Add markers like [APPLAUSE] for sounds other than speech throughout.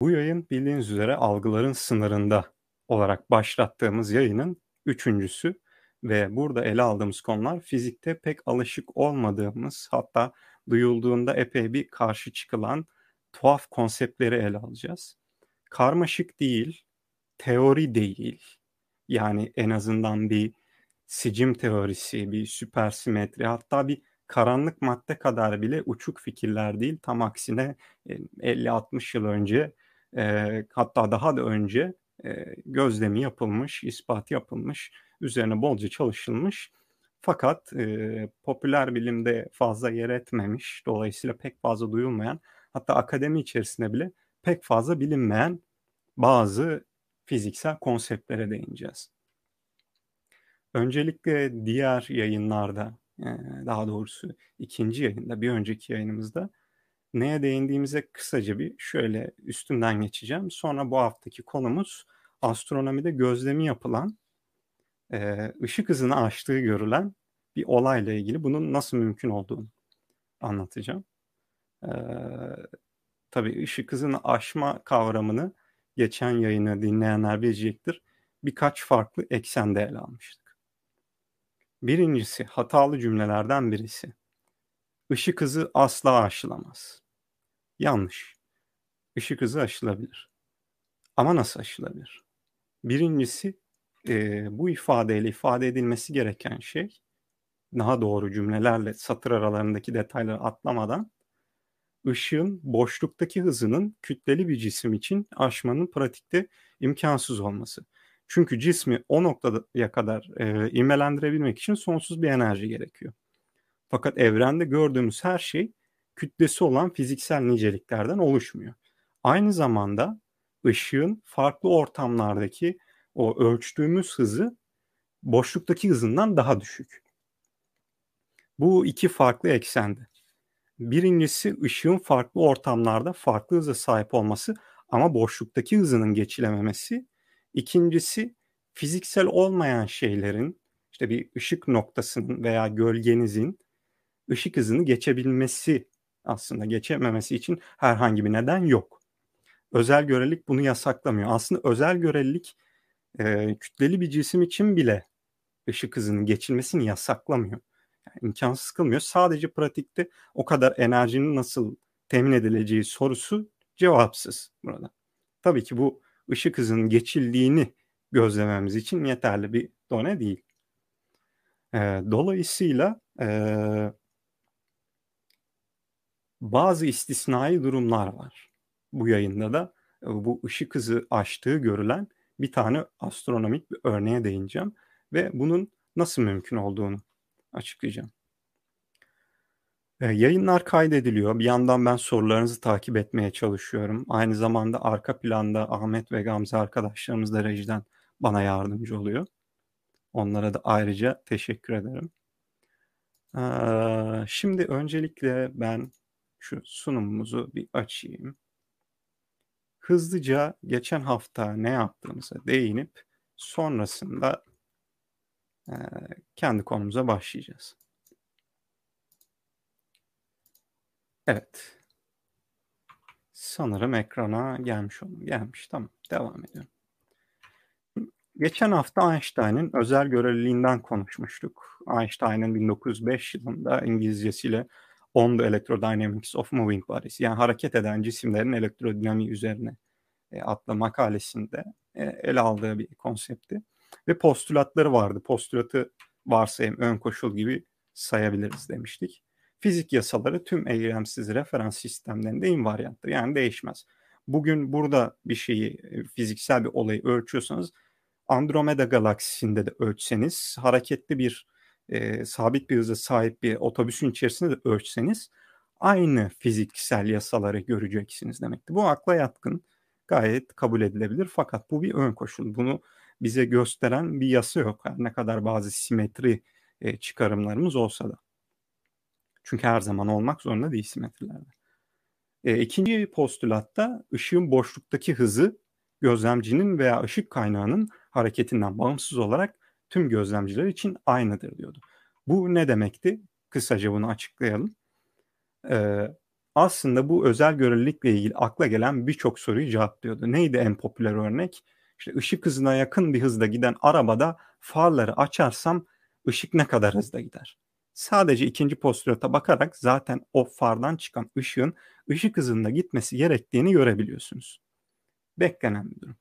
Bu yayın bildiğiniz üzere algıların sınırında olarak başlattığımız yayının üçüncüsü ve burada ele aldığımız konular fizikte pek alışık olmadığımız hatta duyulduğunda epey bir karşı çıkılan tuhaf konseptleri ele alacağız. Karmaşık değil, teori değil. Yani en azından bir sicim teorisi, bir süpersimetri hatta bir karanlık madde kadar bile uçuk fikirler değil. Tam aksine 50-60 yıl önce e, hatta daha da önce e, gözlemi yapılmış, ispat yapılmış, üzerine bolca çalışılmış. Fakat e, popüler bilimde fazla yer etmemiş, dolayısıyla pek fazla duyulmayan, hatta akademi içerisinde bile pek fazla bilinmeyen bazı fiziksel konseptlere değineceğiz. Öncelikle diğer yayınlarda, daha doğrusu ikinci yayında, bir önceki yayınımızda neye değindiğimize kısaca bir şöyle üstünden geçeceğim. Sonra bu haftaki konumuz astronomide gözlemi yapılan, ışık hızını aştığı görülen bir olayla ilgili bunun nasıl mümkün olduğunu anlatacağım. Ee, tabii ışık hızını aşma kavramını geçen yayını dinleyenler bilecektir. Birkaç farklı eksende ele almıştık. Birincisi hatalı cümlelerden birisi. Işık hızı asla aşılamaz. Yanlış. Işık hızı aşılabilir. Ama nasıl aşılabilir? Birincisi e, bu ifadeyle ifade edilmesi gereken şey daha doğru cümlelerle satır aralarındaki detayları atlamadan ışığın boşluktaki hızının kütleli bir cisim için aşmanın pratikte imkansız olması. Çünkü cismi o noktaya kadar e, ivmelendirebilmek için sonsuz bir enerji gerekiyor. Fakat evrende gördüğümüz her şey kütlesi olan fiziksel niceliklerden oluşmuyor. Aynı zamanda ışığın farklı ortamlardaki o ölçtüğümüz hızı boşluktaki hızından daha düşük. Bu iki farklı eksende. Birincisi ışığın farklı ortamlarda farklı hıza sahip olması ama boşluktaki hızının geçilememesi. İkincisi fiziksel olmayan şeylerin işte bir ışık noktasının veya gölgenizin ışık hızını geçebilmesi aslında geçememesi için herhangi bir neden yok. Özel görelilik bunu yasaklamıyor. Aslında özel görelilik e, kütleli bir cisim için bile ışık hızının geçilmesini yasaklamıyor. Yani imkansız kılmıyor. Sadece pratikte o kadar enerjinin nasıl temin edileceği sorusu cevapsız burada. Tabii ki bu ışık hızının geçildiğini gözlememiz için yeterli bir done değil. E, dolayısıyla e, bazı istisnai durumlar var. Bu yayında da e, bu ışık hızı aştığı görülen bir tane astronomik bir örneğe değineceğim ve bunun nasıl mümkün olduğunu açıklayacağım. Ee, yayınlar kaydediliyor. Bir yandan ben sorularınızı takip etmeye çalışıyorum. Aynı zamanda arka planda Ahmet ve Gamze arkadaşlarımız da rejiden bana yardımcı oluyor. Onlara da ayrıca teşekkür ederim. Ee, şimdi öncelikle ben şu sunumumuzu bir açayım. Hızlıca geçen hafta ne yaptığımıza değinip sonrasında e, kendi konumuza başlayacağız. Evet. Sanırım ekrana gelmiş oldu. Gelmiş. Tamam. Devam ediyorum. Geçen hafta Einstein'ın özel görevliliğinden konuşmuştuk. Einstein'ın 1905 yılında İngilizcesiyle On the Electrodynamics of Moving Bodies yani hareket eden cisimlerin elektrodinamiği üzerine e, adlı makalesinde e, ele aldığı bir konsepti. Ve postülatları vardı. Postülatı varsayım ön koşul gibi sayabiliriz demiştik. Fizik yasaları tüm eylemsiz referans sistemlerinde invarianttır. Yani değişmez. Bugün burada bir şeyi, e, fiziksel bir olayı ölçüyorsanız Andromeda galaksisinde de ölçseniz, hareketli bir e, sabit bir hıza sahip bir otobüsün içerisinde de ölçseniz aynı fiziksel yasaları göreceksiniz demekti. Bu akla yatkın, gayet kabul edilebilir fakat bu bir ön koşul. Bunu bize gösteren bir yasa yok. Her ne kadar bazı simetri e, çıkarımlarımız olsa da. Çünkü her zaman olmak zorunda değil simetrilerde. E, ikinci postülatta ışığın boşluktaki hızı gözlemcinin veya ışık kaynağının hareketinden bağımsız olarak tüm gözlemciler için aynıdır diyordu. Bu ne demekti? Kısaca bunu açıklayalım. Ee, aslında bu özel görelilikle ilgili akla gelen birçok soruyu cevaplıyordu. Neydi en popüler örnek? İşte ışık hızına yakın bir hızda giden arabada farları açarsam ışık ne kadar hızda gider? Sadece ikinci postulata bakarak zaten o fardan çıkan ışığın ışık hızında gitmesi gerektiğini görebiliyorsunuz. Beklenen bir durum.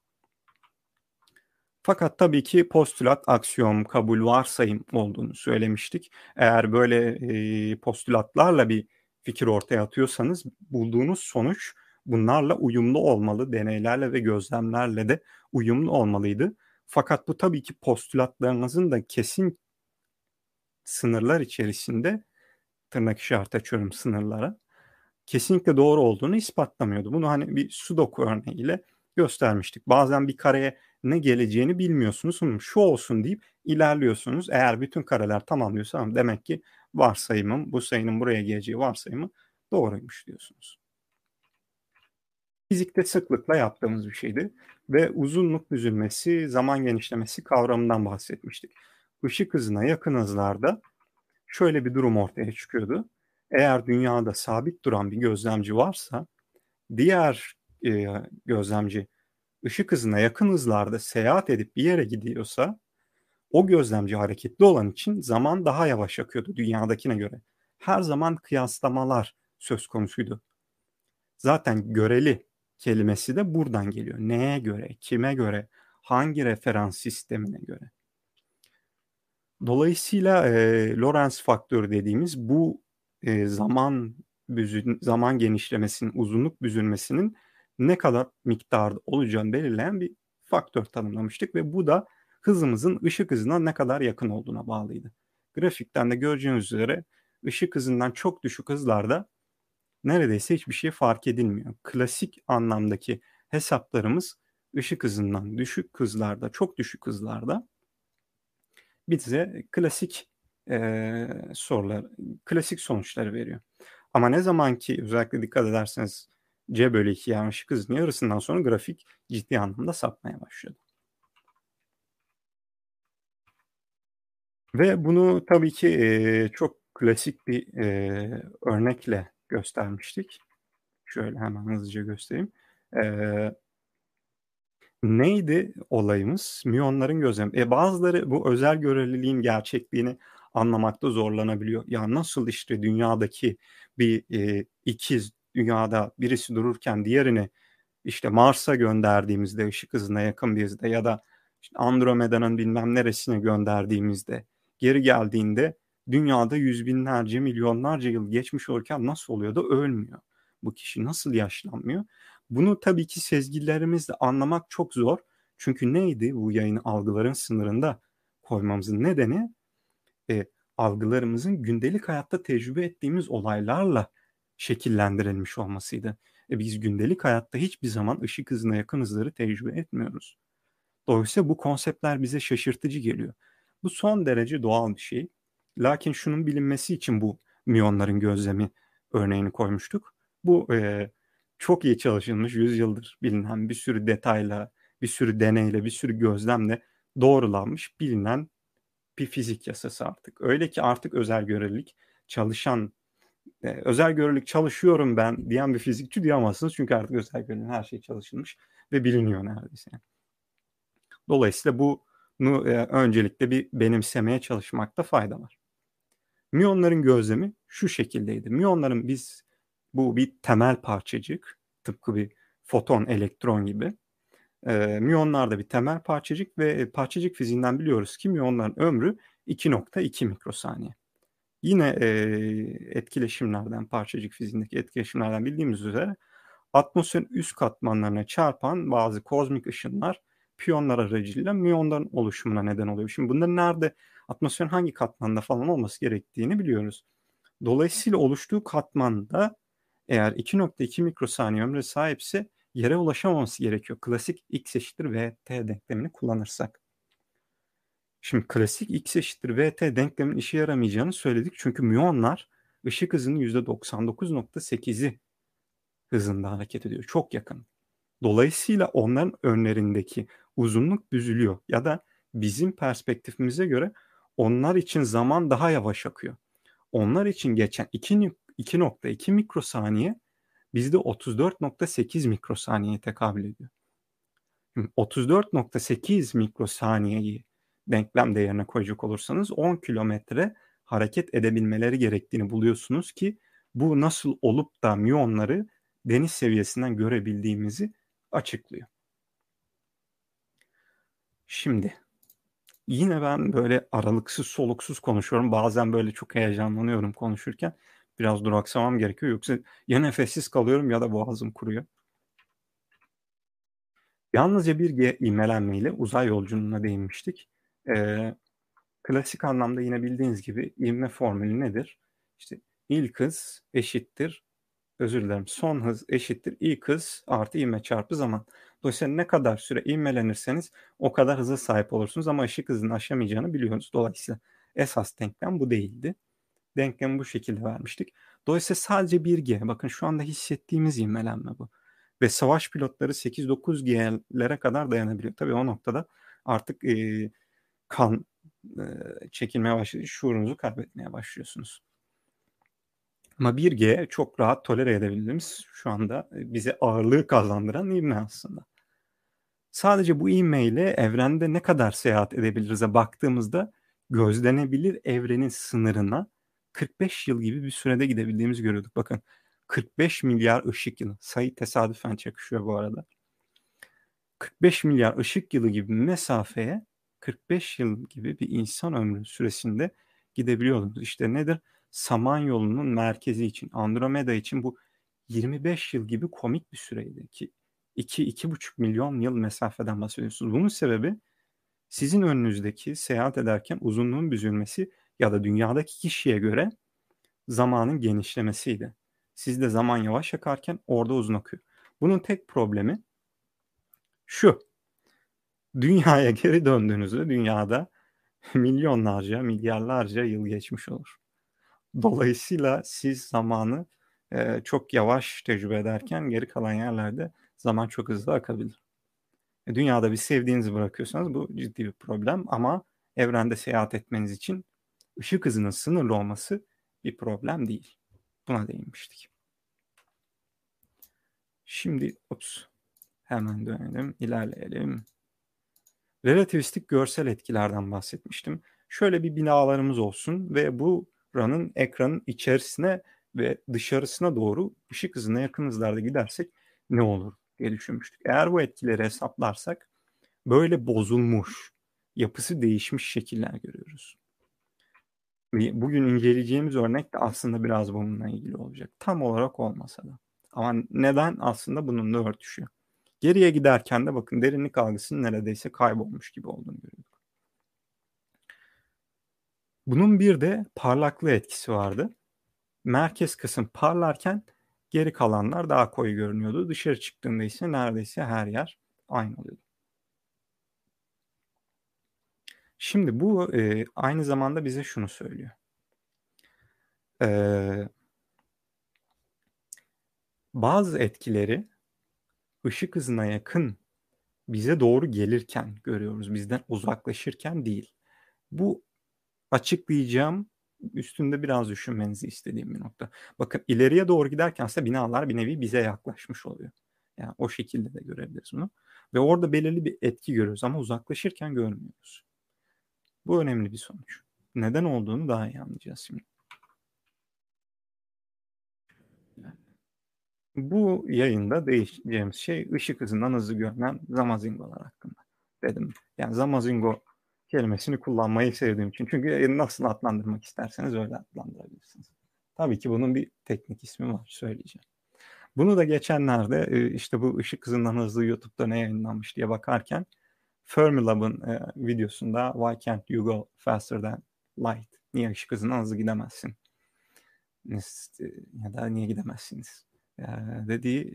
Fakat tabii ki postülat, aksiyom, kabul, varsayım olduğunu söylemiştik. Eğer böyle e, postülatlarla bir fikir ortaya atıyorsanız bulduğunuz sonuç bunlarla uyumlu olmalı. Deneylerle ve gözlemlerle de uyumlu olmalıydı. Fakat bu tabii ki postülatlarınızın da kesin sınırlar içerisinde tırnak işareti açıyorum sınırlara kesinlikle doğru olduğunu ispatlamıyordu. Bunu hani bir sudoku örneğiyle göstermiştik. Bazen bir kareye ne geleceğini bilmiyorsunuz. Şu olsun deyip ilerliyorsunuz. Eğer bütün kareler tamamlıyorsa demek ki varsayımım bu sayının buraya geleceği varsayımı doğruymuş diyorsunuz. Fizikte sıklıkla yaptığımız bir şeydi ve uzunluk büzülmesi, zaman genişlemesi kavramından bahsetmiştik. Işık hızına yakın hızlarda şöyle bir durum ortaya çıkıyordu. Eğer dünyada sabit duran bir gözlemci varsa diğer e, gözlemci ışık hızına yakın hızlarda seyahat edip bir yere gidiyorsa o gözlemci hareketli olan için zaman daha yavaş akıyordu dünyadakine göre. Her zaman kıyaslamalar söz konusuydu. Zaten göreli kelimesi de buradan geliyor. Neye göre, kime göre, hangi referans sistemine göre. Dolayısıyla e, Lorentz faktörü dediğimiz bu e, zaman büzün, zaman genişlemesinin, uzunluk büzülmesinin ne kadar miktarda olacağını belirleyen bir faktör tanımlamıştık ve bu da hızımızın ışık hızına ne kadar yakın olduğuna bağlıydı. Grafikten de göreceğiniz üzere ışık hızından çok düşük hızlarda neredeyse hiçbir şey fark edilmiyor. Klasik anlamdaki hesaplarımız ışık hızından düşük hızlarda, çok düşük hızlarda bize klasik e, sorular, klasik sonuçları veriyor. Ama ne zaman ki özellikle dikkat ederseniz C bölü 2 yani ışık hızının yarısından sonra grafik ciddi anlamda sapmaya başladı. Ve bunu tabii ki e, çok klasik bir e, örnekle göstermiştik. Şöyle hemen hızlıca göstereyim. E, neydi olayımız? Miyonların gözlemi. E, bazıları bu özel göreliliğin gerçekliğini anlamakta zorlanabiliyor. Ya nasıl işte dünyadaki bir e, ikiz dünyada birisi dururken diğerini işte Mars'a gönderdiğimizde ışık hızına yakın bir hızda ya da işte Andromeda'nın bilmem neresine gönderdiğimizde geri geldiğinde dünyada yüz binlerce milyonlarca yıl geçmiş olurken nasıl oluyor da ölmüyor? Bu kişi nasıl yaşlanmıyor? Bunu tabii ki sezgilerimizle anlamak çok zor. Çünkü neydi bu yayını algıların sınırında koymamızın nedeni? E, algılarımızın gündelik hayatta tecrübe ettiğimiz olaylarla şekillendirilmiş olmasıydı. E biz gündelik hayatta hiçbir zaman ışık hızına yakın hızları tecrübe etmiyoruz. Dolayısıyla bu konseptler bize şaşırtıcı geliyor. Bu son derece doğal bir şey. Lakin şunun bilinmesi için bu miyonların gözlemi örneğini koymuştuk. Bu e, çok iyi çalışılmış, yüzyıldır bilinen bir sürü detayla, bir sürü deneyle, bir sürü gözlemle doğrulanmış bilinen bir fizik yasası artık. Öyle ki artık özel görelilik çalışan e, özel görelilik çalışıyorum ben diyen bir fizikçi diyemezsiniz. Çünkü artık özel göreliğin her şey çalışılmış ve biliniyor neredeyse. Dolayısıyla bunu e, öncelikle bir benimsemeye çalışmakta fayda var. Miyonların gözlemi şu şekildeydi. Miyonların biz bu bir temel parçacık tıpkı bir foton, elektron gibi. E, miyonlar da bir temel parçacık ve parçacık fiziğinden biliyoruz ki miyonların ömrü 2.2 mikrosaniye. Yine e, etkileşimlerden, parçacık fiziğindeki etkileşimlerden bildiğimiz üzere atmosferin üst katmanlarına çarpan bazı kozmik ışınlar piyonlar aracılığıyla miyonların oluşumuna neden oluyor. Şimdi bunların nerede, atmosferin hangi katmanda falan olması gerektiğini biliyoruz. Dolayısıyla oluştuğu katmanda eğer 2.2 mikrosaniye ömre sahipse yere ulaşamaması gerekiyor. Klasik x eşittir vt denklemini kullanırsak. Şimdi klasik x eşittir vt denklemin işe yaramayacağını söyledik. Çünkü müyonlar ışık hızının %99.8'i hızında hareket ediyor. Çok yakın. Dolayısıyla onların önlerindeki uzunluk büzülüyor ya da bizim perspektifimize göre onlar için zaman daha yavaş akıyor. Onlar için geçen 2.2 mikrosaniye bizde 34.8 mikrosaniyeye tekabül ediyor. 34.8 mikrosaniyeyi denklem değerine koyacak olursanız 10 kilometre hareket edebilmeleri gerektiğini buluyorsunuz ki bu nasıl olup da miyonları deniz seviyesinden görebildiğimizi açıklıyor. Şimdi yine ben böyle aralıksız soluksuz konuşuyorum. Bazen böyle çok heyecanlanıyorum konuşurken. Biraz duraksamam gerekiyor. Yoksa ya nefessiz kalıyorum ya da boğazım kuruyor. Yalnızca bir G ivmelenmeyle uzay yolculuğuna değinmiştik. Ee, klasik anlamda yine bildiğiniz gibi ivme formülü nedir? İşte ilk hız eşittir, özür dilerim son hız eşittir ilk hız artı ivme çarpı zaman. Dolayısıyla ne kadar süre ivmelenirseniz o kadar hıza sahip olursunuz ama ışık hızını aşamayacağını biliyorsunuz. Dolayısıyla esas denklem bu değildi. Denklemi bu şekilde vermiştik. Dolayısıyla sadece bir G. Bakın şu anda hissettiğimiz ivmelenme bu. Ve savaş pilotları 8-9 G'lere kadar dayanabiliyor. Tabii o noktada artık e, kan e, çekilmeye başlıyor. Şuurunuzu kaybetmeye başlıyorsunuz. Ama 1G çok rahat tolere edebildiğimiz şu anda bize ağırlığı kazandıran ivme aslında. Sadece bu ivme ile evrende ne kadar seyahat edebiliriz'e baktığımızda gözlenebilir evrenin sınırına 45 yıl gibi bir sürede gidebildiğimizi görüyorduk. Bakın 45 milyar ışık yılı. Sayı tesadüfen çakışıyor bu arada. 45 milyar ışık yılı gibi mesafeye 45 yıl gibi bir insan ömrü süresinde gidebiliyordunuz. İşte nedir? Samanyolu'nun merkezi için, Andromeda için bu 25 yıl gibi komik bir süreydi ki 2-2,5 milyon yıl mesafeden bahsediyorsunuz. Bunun sebebi sizin önünüzdeki seyahat ederken uzunluğun büzülmesi ya da dünyadaki kişiye göre zamanın genişlemesiydi. Sizde zaman yavaş akarken orada uzun akıyor. Bunun tek problemi şu. Dünyaya [LAUGHS] geri döndüğünüzde dünyada [LAUGHS] milyonlarca, milyarlarca yıl geçmiş olur. Dolayısıyla siz zamanı e, çok yavaş tecrübe ederken geri kalan yerlerde zaman çok hızlı akabilir. E, dünyada bir sevdiğinizi bırakıyorsanız bu ciddi bir problem ama evrende seyahat etmeniz için ışık hızının sınırlı olması bir problem değil. Buna değinmiştik. Şimdi ups, hemen dönelim, ilerleyelim. Relativistik görsel etkilerden bahsetmiştim. Şöyle bir binalarımız olsun ve bu buranın ekranın içerisine ve dışarısına doğru ışık hızına yakın hızlarda gidersek ne olur diye düşünmüştük. Eğer bu etkileri hesaplarsak böyle bozulmuş, yapısı değişmiş şekiller görüyoruz. Bugün inceleyeceğimiz örnek de aslında biraz bununla ilgili olacak. Tam olarak olmasa da. Ama neden aslında bununla örtüşüyor. Geriye giderken de bakın derinlik algısının neredeyse kaybolmuş gibi olduğunu görüyorduk. Bunun bir de parlaklığı etkisi vardı. Merkez kısım parlarken geri kalanlar daha koyu görünüyordu. Dışarı çıktığında ise neredeyse her yer aynı oluyordu. Şimdi bu e, aynı zamanda bize şunu söylüyor. E, bazı etkileri ışık hızına yakın bize doğru gelirken görüyoruz. Bizden uzaklaşırken değil. Bu açıklayacağım üstünde biraz düşünmenizi istediğim bir nokta. Bakın ileriye doğru giderken ise binalar bir nevi bize yaklaşmış oluyor. Yani o şekilde de görebiliriz bunu. Ve orada belirli bir etki görüyoruz ama uzaklaşırken görmüyoruz. Bu önemli bir sonuç. Neden olduğunu daha iyi anlayacağız şimdi. Bu yayında değişeceğimiz şey ışık hızından hızlı görünen zamazingolar hakkında dedim. Yani zamazingo kelimesini kullanmayı sevdiğim için. Çünkü nasıl adlandırmak isterseniz öyle adlandırabilirsiniz. Tabii ki bunun bir teknik ismi var söyleyeceğim. Bunu da geçenlerde e, işte bu ışık hızından hızlı YouTube'da ne yayınlanmış diye bakarken Fermilab'ın e, videosunda Why can't you go faster than light? Niye ışık hızından hızlı gidemezsin? Ya da niye gidemezsiniz? Dediği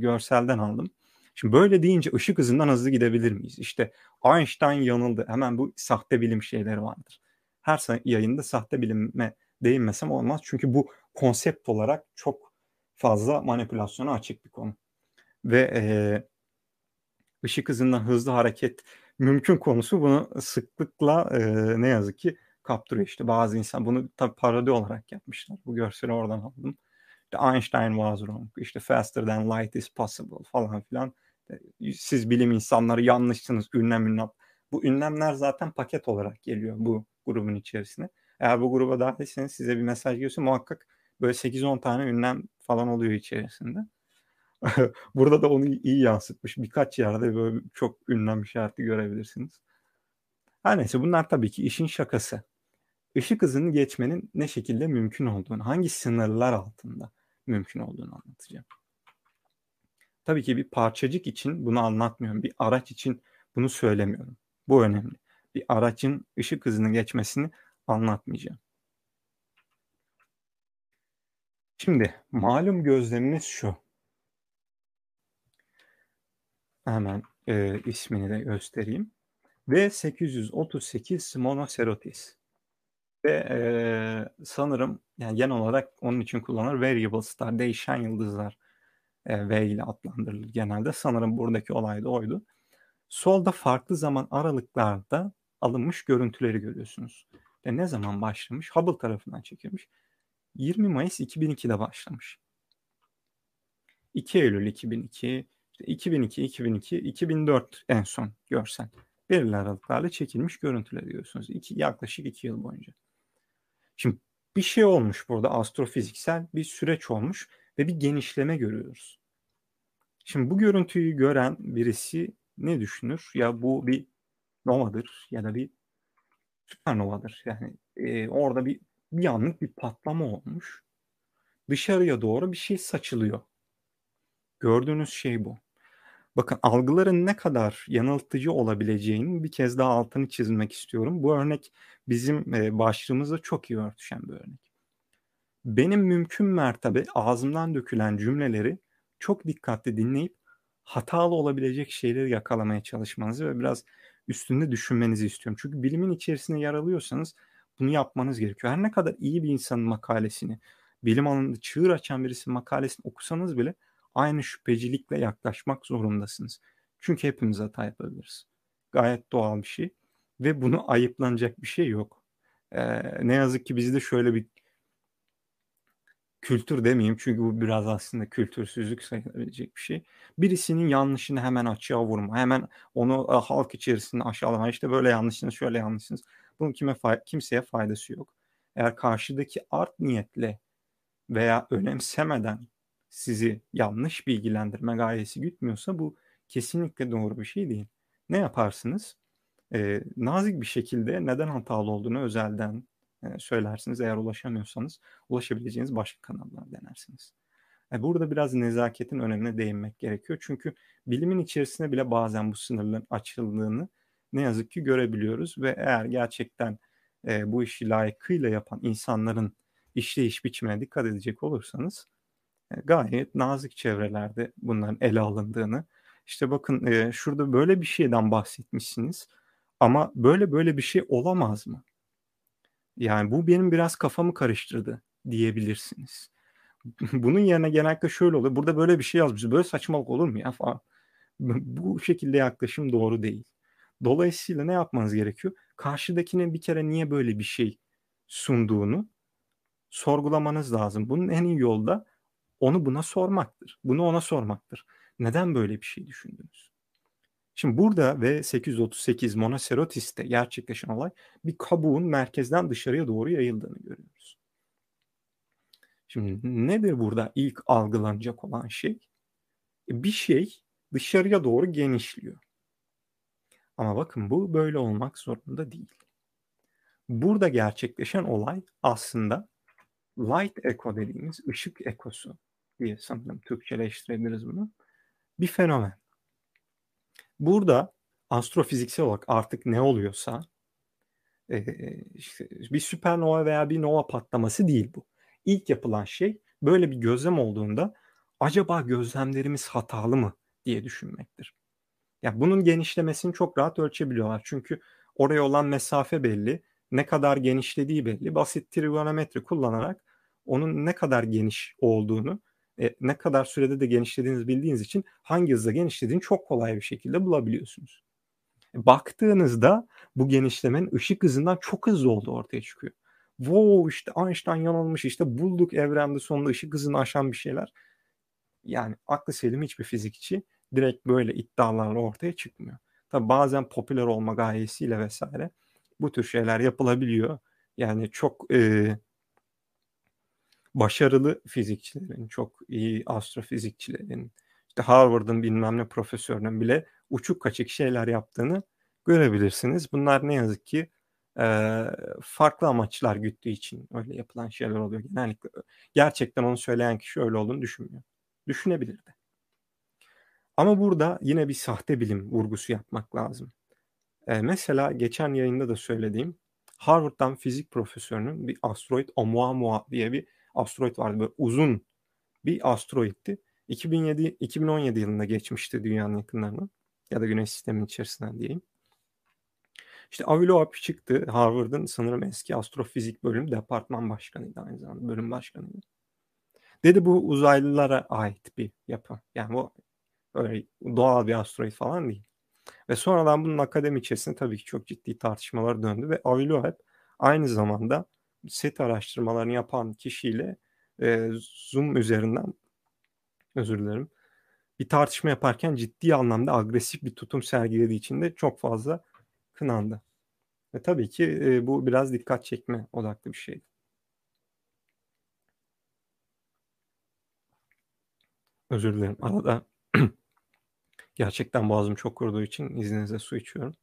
görselden aldım. Şimdi böyle deyince ışık hızından hızlı gidebilir miyiz? İşte Einstein yanıldı. Hemen bu sahte bilim şeyleri vardır. Her yayında sahte bilime değinmesem olmaz. Çünkü bu konsept olarak çok fazla manipülasyona açık bir konu. Ve e, ışık hızından hızlı hareket mümkün konusu bunu sıklıkla e, ne yazık ki kaptırıyor. İşte bazı insan bunu tabii parodi olarak yapmışlar. Bu görseli oradan aldım. İşte Einstein was wrong, işte faster than light is possible falan filan. E, siz bilim insanları yanlışsınız ünlem ünlem. Bu ünlemler zaten paket olarak geliyor bu grubun içerisine. Eğer bu gruba dahilseniz size bir mesaj geliyorsa muhakkak böyle 8-10 tane ünlem falan oluyor içerisinde. [LAUGHS] Burada da onu iyi yansıtmış. Birkaç yerde böyle çok ünlem işareti görebilirsiniz. Her neyse bunlar tabii ki işin şakası. Işık hızını geçmenin ne şekilde mümkün olduğunu, hangi sınırlar altında mümkün olduğunu anlatacağım. Tabii ki bir parçacık için bunu anlatmıyorum. Bir araç için bunu söylemiyorum. Bu önemli. Bir aracın ışık hızını geçmesini anlatmayacağım. Şimdi malum gözlemimiz şu. Hemen e, ismini de göstereyim. V838 Monocerotis. Ve e, sanırım yani genel olarak onun için kullanılır variable star, değişen yıldızlar e, V ile adlandırılır genelde. Sanırım buradaki olay da oydu. Solda farklı zaman aralıklarda alınmış görüntüleri görüyorsunuz. Ve ne zaman başlamış? Hubble tarafından çekilmiş. 20 Mayıs 2002'de başlamış. 2 Eylül 2002, işte 2002, 2002, 2004 en son görsel. Belirli aralıklarla çekilmiş görüntüleri görüyorsunuz. İki, yaklaşık 2 yıl boyunca. Şimdi bir şey olmuş burada astrofiziksel bir süreç olmuş ve bir genişleme görüyoruz. Şimdi bu görüntüyü gören birisi ne düşünür? Ya bu bir novadır ya da bir süpernovadır. Yani e, orada bir bir anlık bir patlama olmuş. Dışarıya doğru bir şey saçılıyor. Gördüğünüz şey bu. Bakın algıların ne kadar yanıltıcı olabileceğini bir kez daha altını çizmek istiyorum. Bu örnek bizim e, başlığımızla çok iyi örtüşen bir örnek. Benim mümkün mertebe ağzımdan dökülen cümleleri çok dikkatli dinleyip hatalı olabilecek şeyleri yakalamaya çalışmanızı ve biraz üstünde düşünmenizi istiyorum. Çünkü bilimin içerisinde yer alıyorsanız bunu yapmanız gerekiyor. Her ne kadar iyi bir insanın makalesini, bilim alanında çığır açan birisinin makalesini okusanız bile aynı şüphecilikle yaklaşmak zorundasınız. Çünkü hepimiz hata yapabiliriz. Gayet doğal bir şey ve bunu ayıplanacak bir şey yok. Ee, ne yazık ki bizde şöyle bir kültür demeyeyim çünkü bu biraz aslında kültürsüzlük sayılabilecek bir şey. Birisinin yanlışını hemen açığa vurma, hemen onu e, halk içerisinde aşağılama. İşte böyle yanlışsınız, şöyle yanlışsınız. Bunun kime kimseye faydası yok. Eğer karşıdaki art niyetle veya önemsemeden sizi yanlış bilgilendirme gayesi gütmüyorsa bu kesinlikle doğru bir şey değil. Ne yaparsınız? Ee, nazik bir şekilde neden hatalı olduğunu özelden e, söylersiniz. Eğer ulaşamıyorsanız ulaşabileceğiniz başka kanallar denersiniz. Yani burada biraz nezaketin önemine değinmek gerekiyor. Çünkü bilimin içerisinde bile bazen bu sınırların açıldığını ne yazık ki görebiliyoruz ve eğer gerçekten e, bu işi layıkıyla yapan insanların işleyiş biçimine dikkat edecek olursanız e, gayet nazik çevrelerde bunların ele alındığını işte bakın e, şurada böyle bir şeyden bahsetmişsiniz ama böyle böyle bir şey olamaz mı? Yani bu benim biraz kafamı karıştırdı diyebilirsiniz. [LAUGHS] Bunun yerine genellikle şöyle oluyor. Burada böyle bir şey yazmış. Böyle saçmalık olur mu ya falan. Bu şekilde yaklaşım doğru değil. Dolayısıyla ne yapmanız gerekiyor? Karşıdakinin bir kere niye böyle bir şey sunduğunu sorgulamanız lazım. Bunun en iyi yolu da onu buna sormaktır. Bunu ona sormaktır. Neden böyle bir şey düşündünüz? Şimdi burada ve 838 Monocerotis'te gerçekleşen olay bir kabuğun merkezden dışarıya doğru yayıldığını görüyoruz. Şimdi nedir burada ilk algılanacak olan şey? E, bir şey dışarıya doğru genişliyor. Ama bakın bu böyle olmak zorunda değil. Burada gerçekleşen olay aslında light echo dediğimiz ışık ekosu diye sanırım Türkçeleştirebiliriz bunu. Bir fenomen. Burada astrofiziksel olarak artık ne oluyorsa e, işte bir süpernova veya bir nova patlaması değil bu. İlk yapılan şey böyle bir gözlem olduğunda acaba gözlemlerimiz hatalı mı diye düşünmektir. Yani bunun genişlemesini çok rahat ölçebiliyorlar. Çünkü oraya olan mesafe belli, ne kadar genişlediği belli. Basit trigonometri kullanarak onun ne kadar geniş olduğunu, e, ne kadar sürede de genişlediğinizi bildiğiniz için hangi hızla genişlediğini çok kolay bir şekilde bulabiliyorsunuz. E, baktığınızda bu genişlemenin ışık hızından çok hızlı olduğu ortaya çıkıyor. wow işte Einstein yanılmış işte bulduk evrende sonunda ışık hızını aşan bir şeyler. Yani aklı selim hiçbir fizikçi direkt böyle iddialarla ortaya çıkmıyor. Tabi bazen popüler olma gayesiyle vesaire bu tür şeyler yapılabiliyor. Yani çok e, başarılı fizikçilerin, çok iyi astrofizikçilerin, işte Harvard'ın bilmem ne profesörünün bile uçuk kaçık şeyler yaptığını görebilirsiniz. Bunlar ne yazık ki e, farklı amaçlar güttüğü için öyle yapılan şeyler oluyor. Genellikle gerçekten onu söyleyen kişi öyle olduğunu düşünmüyor. Düşünebilirdi. Ama burada yine bir sahte bilim vurgusu yapmak lazım. E, mesela geçen yayında da söylediğim Harvard'dan fizik profesörünün bir asteroid Oumuamua diye bir asteroid vardı. Böyle uzun bir asteroidti. 2007 2017 yılında geçmişti dünyanın yakınlarına ya da güneş sisteminin içerisinden diyeyim. İşte Avilov çıktı. Harvard'ın sanırım eski astrofizik bölüm departman başkanıydı aynı zamanda. Bölüm başkanıydı. Dedi bu uzaylılara ait bir yapı. Yani bu öyle doğal bir asteroid falan değil. Ve sonradan bunun akademi içerisinde tabii ki çok ciddi tartışmalar döndü ve Avilov aynı zamanda set araştırmalarını yapan kişiyle e, Zoom üzerinden özür dilerim bir tartışma yaparken ciddi anlamda agresif bir tutum sergilediği için de çok fazla kınandı. Ve tabii ki e, bu biraz dikkat çekme odaklı bir şeydi. Özür dilerim. Arada [CLEARS THROAT] gerçekten boğazım çok kuruduğu için izninizle su içiyorum.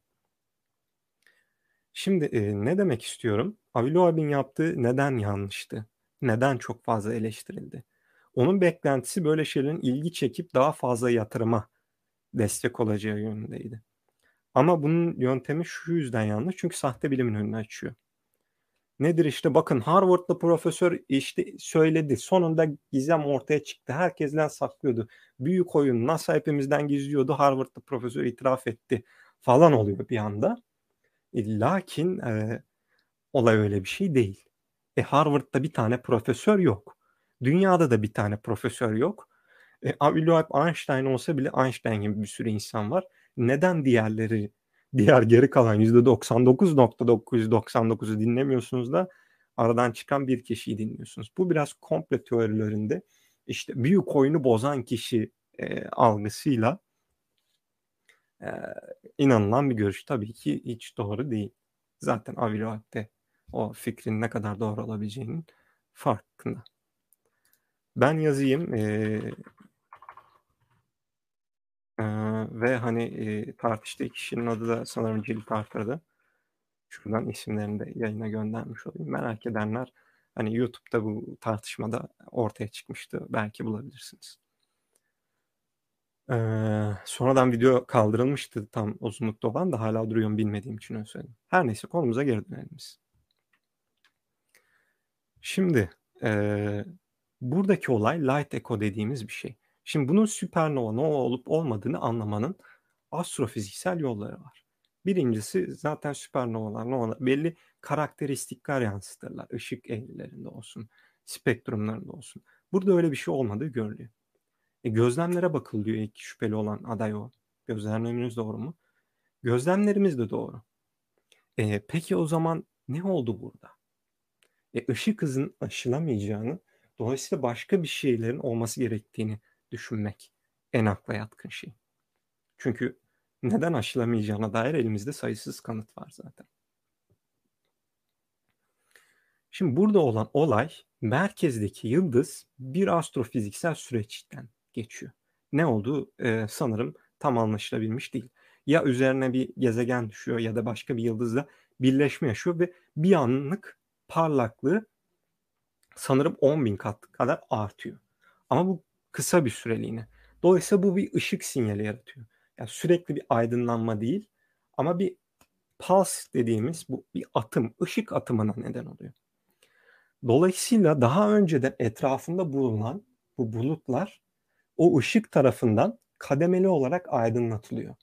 Şimdi e, ne demek istiyorum? Aviloab'in yaptığı neden yanlıştı? Neden çok fazla eleştirildi? Onun beklentisi böyle şeylerin ilgi çekip daha fazla yatırıma destek olacağı yönündeydi. Ama bunun yöntemi şu yüzden yanlış. Çünkü sahte bilimin önünü açıyor. Nedir işte bakın Harvard'da profesör işte söyledi. Sonunda gizem ortaya çıktı. Herkesten saklıyordu. Büyük oyun NASA hepimizden gizliyordu. Harvard'da profesör itiraf etti falan oluyor bir anda. E, lakin e, olay öyle bir şey değil. E Harvard'da bir tane profesör yok. Dünyada da bir tane profesör yok. E, Aviloab Einstein olsa bile Einstein gibi bir sürü insan var. Neden diğerleri, diğer geri kalan %99.999'u dinlemiyorsunuz da aradan çıkan bir kişiyi dinliyorsunuz. Bu biraz komple teorilerinde işte büyük oyunu bozan kişi e, algısıyla e, inanılan bir görüş. Tabii ki hiç doğru değil. Zaten Aviloab'de o fikrin ne kadar doğru olabileceğinin farkında. Ben yazayım. E, ee, ve hani e, tartıştığı kişinin adı da sanırım Cilt Arthur'dı. Şuradan isimlerini de yayına göndermiş olayım. Merak edenler hani YouTube'da bu tartışmada ortaya çıkmıştı. Belki bulabilirsiniz. Ee, sonradan video kaldırılmıştı tam uzunlukta olan da hala duruyor bilmediğim için öyle söyleyeyim. Her neyse konumuza geri dönelim biz. Şimdi e, buradaki olay light echo dediğimiz bir şey. Şimdi bunun süpernova nova olup olmadığını anlamanın astrofiziksel yolları var. Birincisi zaten süpernovalar novalar belli karakteristikler yansıtırlar. Işık eğrilerinde olsun, spektrumlarında olsun. Burada öyle bir şey olmadığı görülüyor. E, gözlemlere bakılıyor ilk şüpheli olan aday o. Gözlemlerimiz doğru mu? Gözlemlerimiz de doğru. E, peki o zaman ne oldu burada? E, ışık hızın aşılamayacağını, dolayısıyla başka bir şeylerin olması gerektiğini düşünmek en akla yatkın şey. Çünkü neden aşılamayacağına dair elimizde sayısız kanıt var zaten. Şimdi burada olan olay merkezdeki yıldız bir astrofiziksel süreçten geçiyor. Ne olduğu e, sanırım tam anlaşılabilmiş değil. Ya üzerine bir gezegen düşüyor ya da başka bir yıldızla birleşme yaşıyor ve bir anlık parlaklığı sanırım 10 bin kat kadar artıyor. Ama bu kısa bir süreliğine. Dolayısıyla bu bir ışık sinyali yaratıyor. Yani sürekli bir aydınlanma değil ama bir pulse dediğimiz bu bir atım, ışık atımına neden oluyor. Dolayısıyla daha önceden etrafında bulunan bu bulutlar o ışık tarafından kademeli olarak aydınlatılıyor.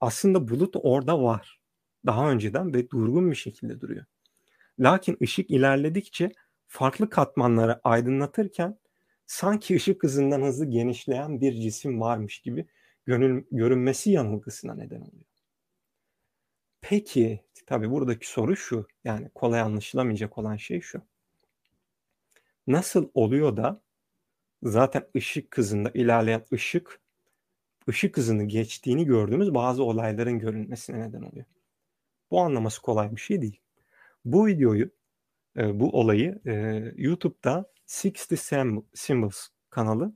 Aslında bulut orada var. Daha önceden ve durgun bir şekilde duruyor. Lakin ışık ilerledikçe farklı katmanları aydınlatırken sanki ışık hızından hızlı genişleyen bir cisim varmış gibi gönül, görünmesi yanılgısına neden oluyor. Peki tabii buradaki soru şu. Yani kolay anlaşılamayacak olan şey şu. Nasıl oluyor da zaten ışık hızında ilerleyen ışık ışık hızını geçtiğini gördüğümüz bazı olayların görülmesine neden oluyor. Bu anlaması kolay bir şey değil. Bu videoyu, e, bu olayı e, YouTube'da 60 Symbols kanalı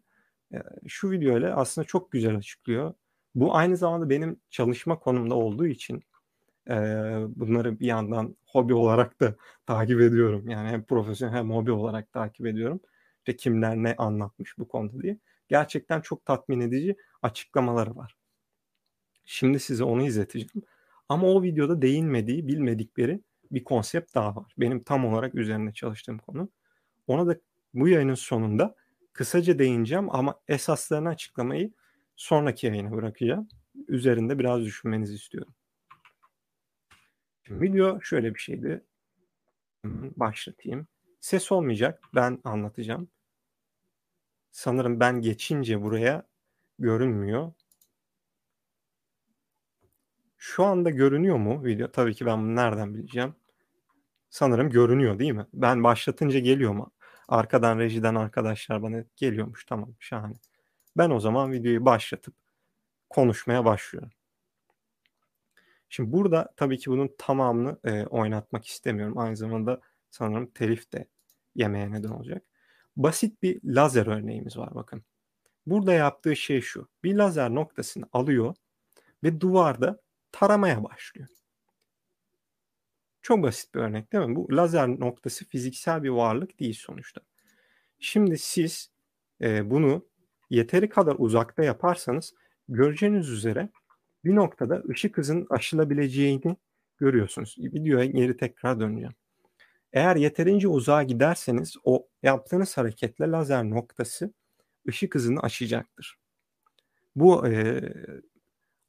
e, şu videoyla aslında çok güzel açıklıyor. Bu aynı zamanda benim çalışma konumda olduğu için e, bunları bir yandan hobi olarak da [LAUGHS] takip ediyorum. Yani hem profesyonel hem hobi olarak takip ediyorum. İşte kimler ne anlatmış bu konuda diye. Gerçekten çok tatmin edici açıklamaları var. Şimdi size onu izleteceğim. Ama o videoda değinmediği, bilmedikleri bir konsept daha var. Benim tam olarak üzerine çalıştığım konu. Ona da bu yayının sonunda kısaca değineceğim ama esaslarını açıklamayı sonraki yayına bırakacağım. Üzerinde biraz düşünmenizi istiyorum. Şimdi video şöyle bir şeydi. Başlatayım. Ses olmayacak. Ben anlatacağım. Sanırım ben geçince buraya görünmüyor. Şu anda görünüyor mu video? Tabii ki ben bunu nereden bileceğim? Sanırım görünüyor değil mi? Ben başlatınca geliyor mu? Arkadan rejiden arkadaşlar bana geliyormuş. Tamam şahane. Ben o zaman videoyu başlatıp konuşmaya başlıyorum. Şimdi burada tabii ki bunun tamamını e, oynatmak istemiyorum. Aynı zamanda sanırım telif de yemeye neden olacak. Basit bir lazer örneğimiz var bakın. Burada yaptığı şey şu. Bir lazer noktasını alıyor ve duvarda taramaya başlıyor. Çok basit bir örnek değil mi? Bu lazer noktası fiziksel bir varlık değil sonuçta. Şimdi siz e, bunu yeteri kadar uzakta yaparsanız göreceğiniz üzere bir noktada ışık hızının aşılabileceğini görüyorsunuz. Videoya geri tekrar döneceğim. Eğer yeterince uzağa giderseniz o yaptığınız hareketle lazer noktası ışık hızını aşacaktır. Bu e,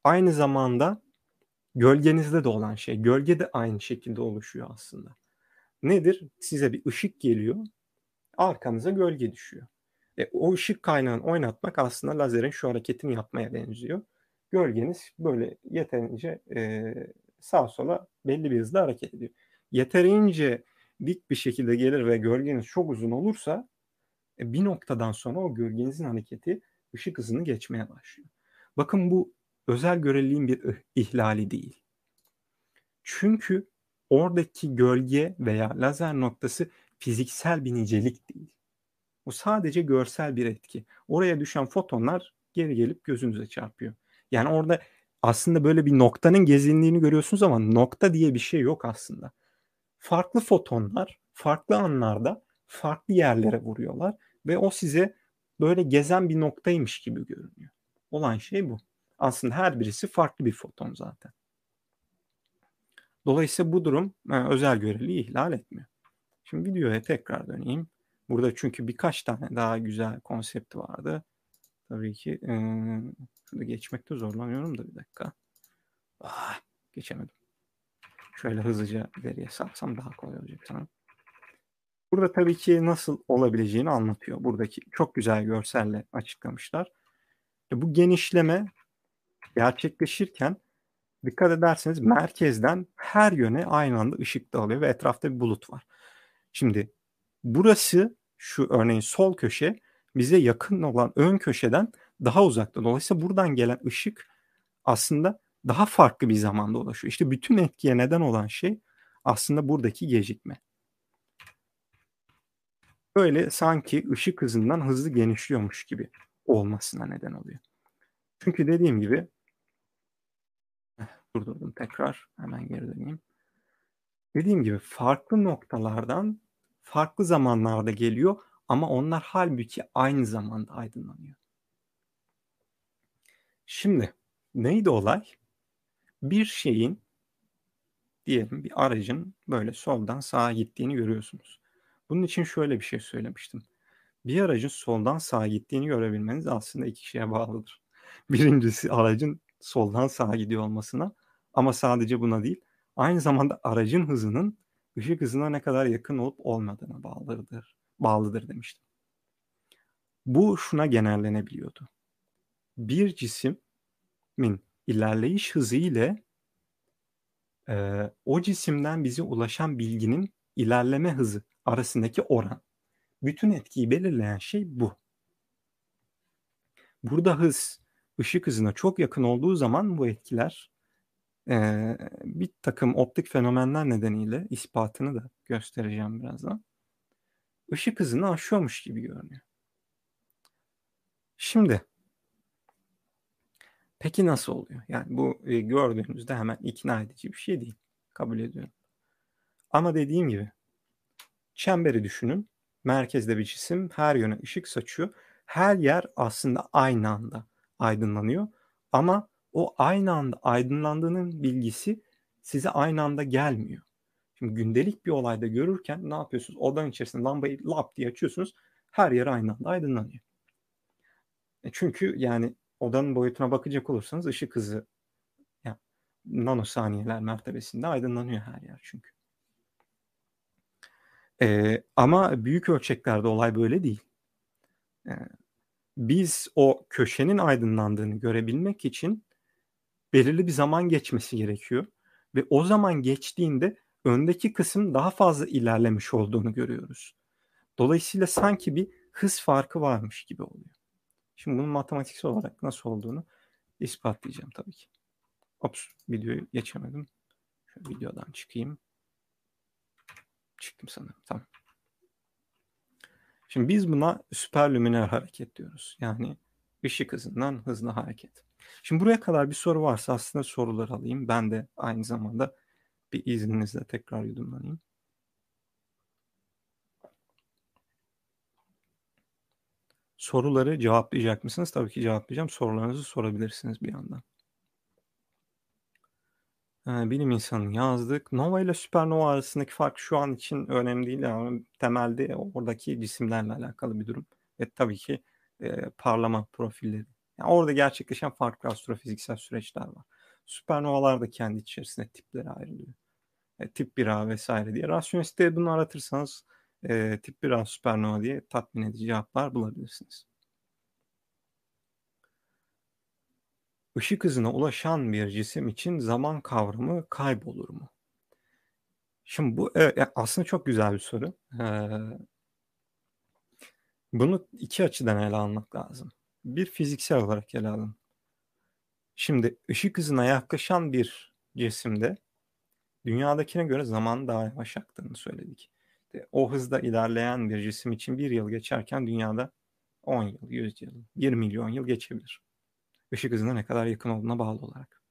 aynı zamanda gölgenizde de olan şey. Gölge de aynı şekilde oluşuyor aslında. Nedir? Size bir ışık geliyor, arkanıza gölge düşüyor. E, o ışık kaynağını oynatmak aslında lazerin şu hareketini yapmaya benziyor. Gölgeniz böyle yeterince e, sağa sola belli bir hızla hareket ediyor. Yeterince dik bir şekilde gelir ve gölgeniz çok uzun olursa e, bir noktadan sonra o gölgenizin hareketi ışık hızını geçmeye başlıyor. Bakın bu özel göreliliğin bir ihlali değil. Çünkü oradaki gölge veya lazer noktası fiziksel bir nicelik değil. Bu sadece görsel bir etki. Oraya düşen fotonlar geri gelip gözünüze çarpıyor. Yani orada aslında böyle bir noktanın gezinliğini görüyorsunuz ama nokta diye bir şey yok aslında. Farklı fotonlar farklı anlarda farklı yerlere vuruyorlar ve o size böyle gezen bir noktaymış gibi görünüyor. Olan şey bu. Aslında her birisi farklı bir foton zaten. Dolayısıyla bu durum yani e, özel göreliği ihlal etmiyor. Şimdi videoya tekrar döneyim. Burada çünkü birkaç tane daha güzel konsept vardı. Tabii ki e, şurada geçmekte zorlanıyorum da bir dakika. Ah, geçemedim. Şöyle hızlıca veriye salsam daha kolay olacak sanırım. Burada tabii ki nasıl olabileceğini anlatıyor. Buradaki çok güzel görselle açıklamışlar. Bu genişleme gerçekleşirken dikkat ederseniz merkezden her yöne aynı anda ışık dağılıyor ve etrafta bir bulut var. Şimdi burası şu örneğin sol köşe bize yakın olan ön köşeden daha uzakta. Dolayısıyla buradan gelen ışık aslında daha farklı bir zamanda ulaşıyor. İşte bütün etkiye neden olan şey aslında buradaki gecikme. Böyle sanki ışık hızından hızlı genişliyormuş gibi olmasına neden oluyor. Çünkü dediğim gibi durdurdum tekrar hemen geri döneyim. Dediğim gibi farklı noktalardan farklı zamanlarda geliyor ama onlar halbuki aynı zamanda aydınlanıyor. Şimdi neydi olay? Bir şeyin diyelim bir aracın böyle soldan sağa gittiğini görüyorsunuz. Bunun için şöyle bir şey söylemiştim. Bir aracın soldan sağa gittiğini görebilmeniz aslında iki şeye bağlıdır. [LAUGHS] Birincisi aracın soldan sağa gidiyor olmasına ama sadece buna değil. Aynı zamanda aracın hızının ışık hızına ne kadar yakın olup olmadığına bağlıdır, bağlıdır demiştim. Bu şuna genellenebiliyordu. Bir cismin ilerleyiş hızı ile e, o cisimden bize ulaşan bilginin ilerleme hızı arasındaki oran. Bütün etkiyi belirleyen şey bu. Burada hız ışık hızına çok yakın olduğu zaman bu etkiler e, bir takım optik fenomenler nedeniyle ispatını da göstereceğim birazdan. Işık hızını aşıyormuş gibi görünüyor. Şimdi peki nasıl oluyor? Yani bu e, gördüğünüzde hemen ikna edici bir şey değil. Kabul ediyorum. Ama dediğim gibi çemberi düşünün. Merkezde bir cisim her yöne ışık saçıyor. Her yer aslında aynı anda aydınlanıyor. Ama o aynı anda aydınlandığının bilgisi size aynı anda gelmiyor. Şimdi gündelik bir olayda görürken ne yapıyorsunuz? Odanın içerisinde lambayı lap diye açıyorsunuz. Her yer aynı anda aydınlanıyor. E çünkü yani odanın boyutuna bakacak olursanız ışık hızı yani nanosaniyeler mertebesinde aydınlanıyor her yer çünkü. Ee, ama büyük ölçeklerde olay böyle değil. Ee, biz o köşenin aydınlandığını görebilmek için belirli bir zaman geçmesi gerekiyor. Ve o zaman geçtiğinde öndeki kısım daha fazla ilerlemiş olduğunu görüyoruz. Dolayısıyla sanki bir hız farkı varmış gibi oluyor. Şimdi bunun matematiksel olarak nasıl olduğunu ispatlayacağım tabii ki. Ops videoyu geçemedim. Şöyle videodan çıkayım. Çıktım sanırım. Tamam. Şimdi biz buna süperlüminer hareket diyoruz. Yani ışık hızından hızlı hareket. Şimdi buraya kadar bir soru varsa aslında soruları alayım. Ben de aynı zamanda bir izninizle tekrar yudumlanayım. Soruları cevaplayacak mısınız? Tabii ki cevaplayacağım. Sorularınızı sorabilirsiniz bir yandan. Ee, bilim insanı yazdık. Nova ile süpernova arasındaki fark şu an için önemli değil ama temelde oradaki cisimlerle alakalı bir durum. Ve tabii ki e, parlama profilleri. Yani orada gerçekleşen farklı astrofiziksel süreçler var. Süpernovalar da kendi içerisinde tiplere ayrılıyor. E, tip 1A vesaire diye. Rasyonelisteye bunu aratırsanız e, tip 1A süpernova diye tatmin edici cevaplar bulabilirsiniz. Işık hızına ulaşan bir cisim için zaman kavramı kaybolur mu? Şimdi bu evet, aslında çok güzel bir soru. Ee, bunu iki açıdan ele almak lazım. Bir fiziksel olarak ele alın. Şimdi ışık hızına yaklaşan bir cisimde dünyadakine göre zaman daha yavaş aktığını söyledik. O hızda ilerleyen bir cisim için bir yıl geçerken dünyada 10 yıl, 100 yıl, 1 milyon yıl geçebilir. Işık hızına ne kadar yakın olduğuna bağlı olarak.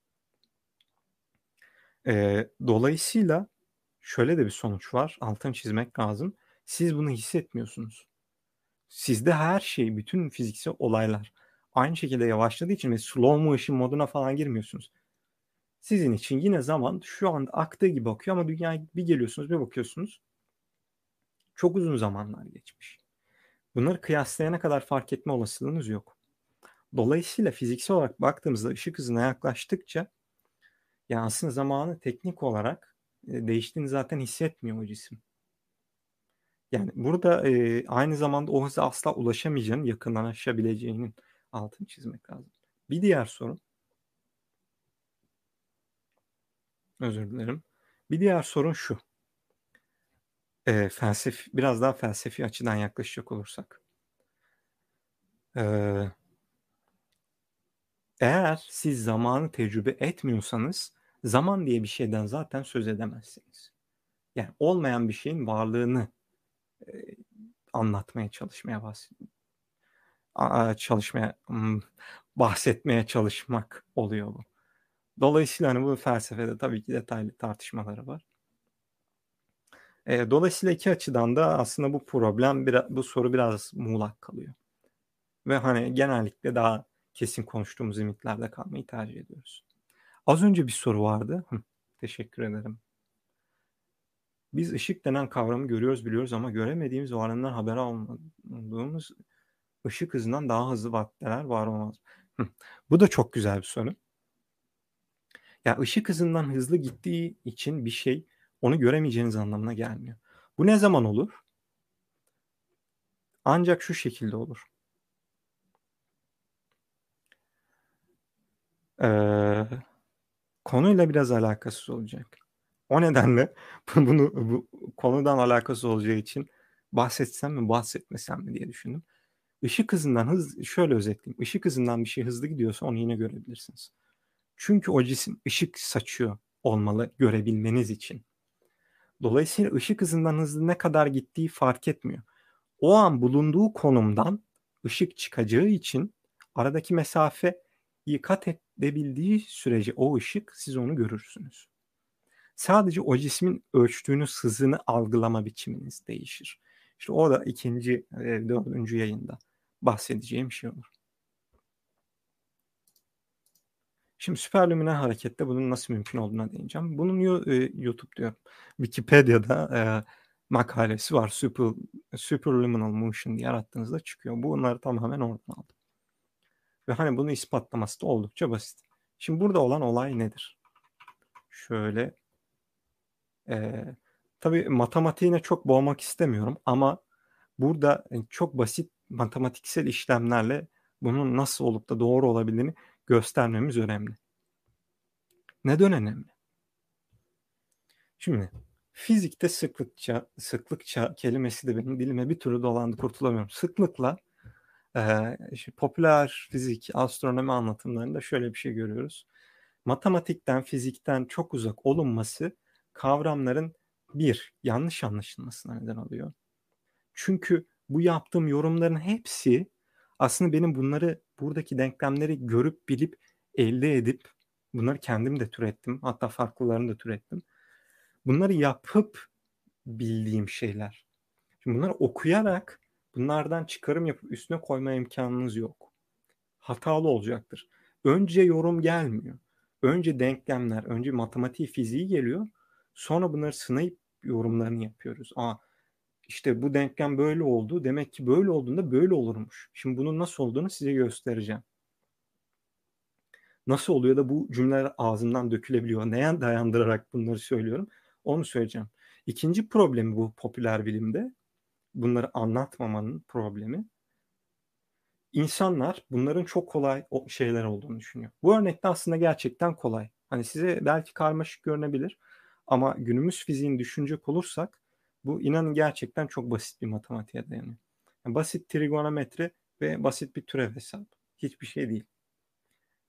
Ee, dolayısıyla şöyle de bir sonuç var. Altını çizmek lazım. Siz bunu hissetmiyorsunuz. Sizde her şey, bütün fiziksel olaylar aynı şekilde yavaşladığı için ve slow motion moduna falan girmiyorsunuz. Sizin için yine zaman şu anda aktığı gibi akıyor ama dünya bir geliyorsunuz bir bakıyorsunuz. Çok uzun zamanlar geçmiş. Bunları kıyaslayana kadar fark etme olasılığınız yok. Dolayısıyla fiziksel olarak baktığımızda ışık hızına yaklaştıkça yani aslında zamanı teknik olarak e, değiştiğini zaten hissetmiyor o cisim. Yani burada e, aynı zamanda o hıza asla ulaşamayacağının, yakınlaşabileceğinin altını çizmek lazım. Bir diğer sorun. Özür dilerim. Bir diğer sorun şu. E, felsefi, biraz daha felsefi açıdan yaklaşacak olursak. Eee eğer siz zamanı tecrübe etmiyorsanız zaman diye bir şeyden zaten söz edemezsiniz. Yani olmayan bir şeyin varlığını e, anlatmaya çalışmaya bahs çalışmaya hmm, bahsetmeye çalışmak oluyor bu. Dolayısıyla hani bu felsefede tabii ki detaylı tartışmaları var. E, dolayısıyla iki açıdan da aslında bu problem, bu soru biraz muğlak kalıyor. Ve hani genellikle daha kesin konuştuğumuz limitlerde kalmayı tercih ediyoruz. Az önce bir soru vardı. Hı, teşekkür ederim. Biz ışık denen kavramı görüyoruz biliyoruz ama göremediğimiz varlığından haber almadığımız ışık hızından daha hızlı maddeler var olmaz. Hı, bu da çok güzel bir soru. Ya ışık hızından hızlı gittiği için bir şey onu göremeyeceğiniz anlamına gelmiyor. Bu ne zaman olur? Ancak şu şekilde olur. Ee, konuyla biraz alakasız olacak. O nedenle [LAUGHS] bunu bu konudan alakası olacağı için bahsetsem mi bahsetmesem mi diye düşündüm. Işık hızından hız şöyle özetleyeyim. Işık hızından bir şey hızlı gidiyorsa onu yine görebilirsiniz. Çünkü o cisim ışık saçıyor olmalı görebilmeniz için. Dolayısıyla ışık hızından hızlı ne kadar gittiği fark etmiyor. O an bulunduğu konumdan ışık çıkacağı için aradaki mesafe kat edebildiği sürece o ışık siz onu görürsünüz. Sadece o cismin ölçtüğünüz hızını algılama biçiminiz değişir. İşte o da ikinci, e, dördüncü yayında bahsedeceğim şey olur. Şimdi süperlüminal harekette bunun nasıl mümkün olduğuna değineceğim. Bunun e, YouTube diyorum. Wikipedia'da e, makalesi var. Super, Superluminal Motion diye arattığınızda çıkıyor. Bunları tamamen oradan aldım. Ve hani bunu ispatlaması da oldukça basit. Şimdi burada olan olay nedir? Şöyle e, tabii matematiğine çok boğmak istemiyorum ama burada çok basit matematiksel işlemlerle bunun nasıl olup da doğru olabildiğini göstermemiz önemli. Neden önemli? Şimdi fizikte sıklıkça, sıklıkça kelimesi de benim dilime bir türlü dolandı kurtulamıyorum. Sıklıkla e, işte popüler fizik, astronomi anlatımlarında şöyle bir şey görüyoruz. Matematikten, fizikten çok uzak olunması kavramların bir, yanlış anlaşılmasına neden oluyor. Çünkü bu yaptığım yorumların hepsi aslında benim bunları buradaki denklemleri görüp bilip elde edip bunları kendim de türettim. Hatta farklılarını da türettim. Bunları yapıp bildiğim şeyler. Şimdi bunları okuyarak bunlardan çıkarım yapıp üstüne koyma imkanınız yok. Hatalı olacaktır. Önce yorum gelmiyor. Önce denklemler, önce matematiği, fiziği geliyor. Sonra bunları sınayıp yorumlarını yapıyoruz. Aa işte bu denklem böyle oldu. Demek ki böyle olduğunda böyle olurmuş. Şimdi bunun nasıl olduğunu size göstereceğim. Nasıl oluyor da bu cümleler ağzımdan dökülebiliyor? Neye dayandırarak bunları söylüyorum? Onu söyleyeceğim. İkinci problemi bu popüler bilimde. Bunları anlatmamanın problemi. İnsanlar bunların çok kolay şeyler olduğunu düşünüyor. Bu örnekte aslında gerçekten kolay. Hani size belki karmaşık görünebilir ama günümüz fiziğini düşünecek olursak bu inanın gerçekten çok basit bir matematiğe dayanıyor. Yani basit trigonometri ve basit bir türev hesabı. Hiçbir şey değil.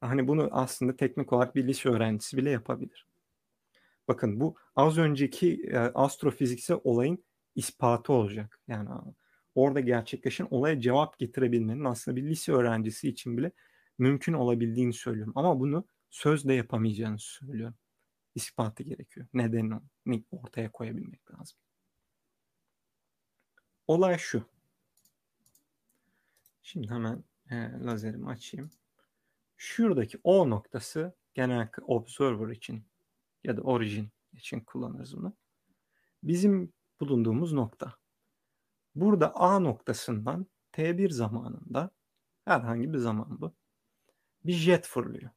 Hani bunu aslında teknik olarak bir lise öğrencisi bile yapabilir. Bakın bu az önceki e, astrofiziksel olayın ispatı olacak. Yani orada gerçekleşen olaya cevap getirebilmenin aslında bir lise öğrencisi için bile mümkün olabildiğini söylüyorum. Ama bunu sözle yapamayacağını söylüyorum. İspatı gerekiyor. Nedenini ortaya koyabilmek lazım. Olay şu. Şimdi hemen e, lazerimi açayım. Şuradaki O noktası genellikle observer için ya da origin için kullanırız bunu. Bizim bulunduğumuz nokta. Burada A noktasından T1 zamanında herhangi bir zaman bu. Bir jet fırlıyor.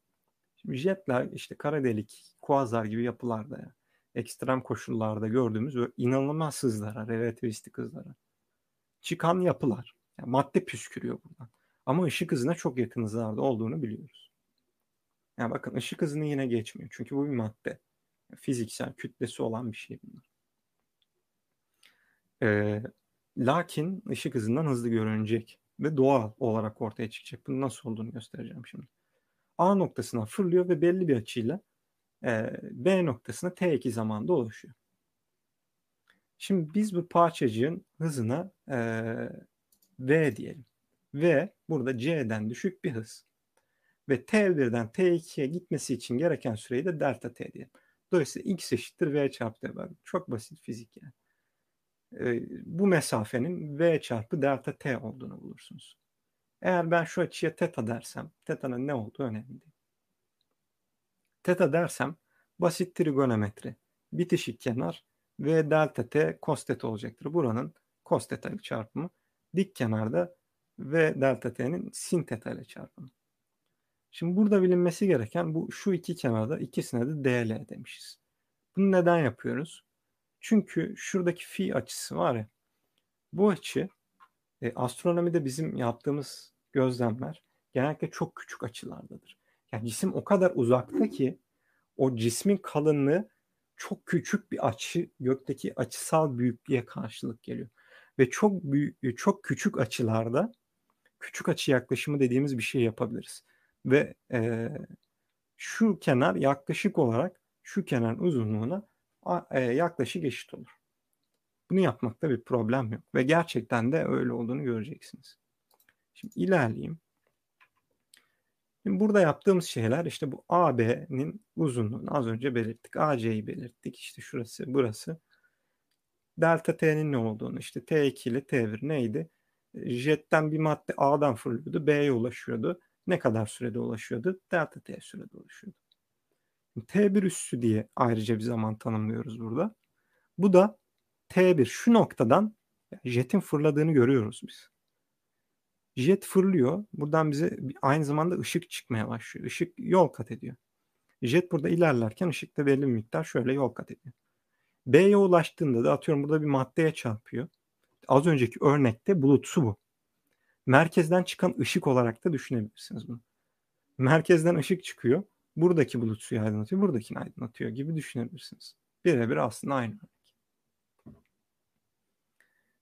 Şimdi jetler işte kara delik, kuazar gibi yapılarda ya, ekstrem koşullarda gördüğümüz böyle inanılmaz hızlara, relativistik hızlara çıkan yapılar. Yani madde püskürüyor buradan. Ama ışık hızına çok yakın hızlarda olduğunu biliyoruz. Yani bakın ışık hızını yine geçmiyor. Çünkü bu bir madde. Fiziksel kütlesi olan bir şey bunlar. Ee, lakin ışık hızından hızlı görünecek ve doğal olarak ortaya çıkacak. Bunun nasıl olduğunu göstereceğim şimdi. A noktasına fırlıyor ve belli bir açıyla e, B noktasına T2 zamanda ulaşıyor. Şimdi biz bu parçacığın hızına e, V diyelim. V burada C'den düşük bir hız. Ve T1'den T2'ye gitmesi için gereken süreyi de delta T diyelim. Dolayısıyla X eşittir V çarpı T. Çok basit fizik yani. E, bu mesafenin V çarpı delta T olduğunu bulursunuz. Eğer ben şu açıya teta dersem, teta'nın ne olduğu önemli değil. Teta dersem basit trigonometri, bitişik kenar ve delta t cos theta olacaktır. Buranın cos theta ile çarpımı. Dik kenarda ve delta t'nin sin theta ile çarpımı. Şimdi burada bilinmesi gereken bu şu iki kenarda ikisine de dl demişiz. Bunu neden yapıyoruz? Çünkü şuradaki fi açısı var ya bu açı e, astronomide bizim yaptığımız gözlemler genellikle çok küçük açılardadır. Yani cisim o kadar uzakta ki o cismin kalınlığı çok küçük bir açı gökteki açısal büyüklüğe karşılık geliyor. Ve çok büyük, çok küçük açılarda küçük açı yaklaşımı dediğimiz bir şey yapabiliriz. Ve e, şu kenar yaklaşık olarak şu kenarın uzunluğuna e, yaklaşık eşit olur. Bunu yapmakta bir problem yok. Ve gerçekten de öyle olduğunu göreceksiniz. Şimdi ilerleyeyim. Şimdi burada yaptığımız şeyler işte bu AB'nin uzunluğunu az önce belirttik. AC'yi belirttik. İşte şurası, burası. Delta T'nin ne olduğunu işte T2 ile T1 neydi? Jetten bir madde A'dan fırlıyordu. B'ye ulaşıyordu. Ne kadar sürede ulaşıyordu? Delta T sürede ulaşıyordu. T1 üssü diye ayrıca bir zaman tanımlıyoruz burada. Bu da T1 şu noktadan jetin fırladığını görüyoruz biz. Jet fırlıyor. Buradan bize aynı zamanda ışık çıkmaya başlıyor. Işık yol kat ediyor. Jet burada ilerlerken ışık da belli bir miktar şöyle yol kat ediyor. B'ye ulaştığında da atıyorum burada bir maddeye çarpıyor. Az önceki örnekte bulutsu bu. Merkezden çıkan ışık olarak da düşünebilirsiniz bunu. Merkezden ışık çıkıyor. Buradaki bulut suyu aydınlatıyor, buradakini aydınlatıyor gibi düşünebilirsiniz. Birebir aslında aynı.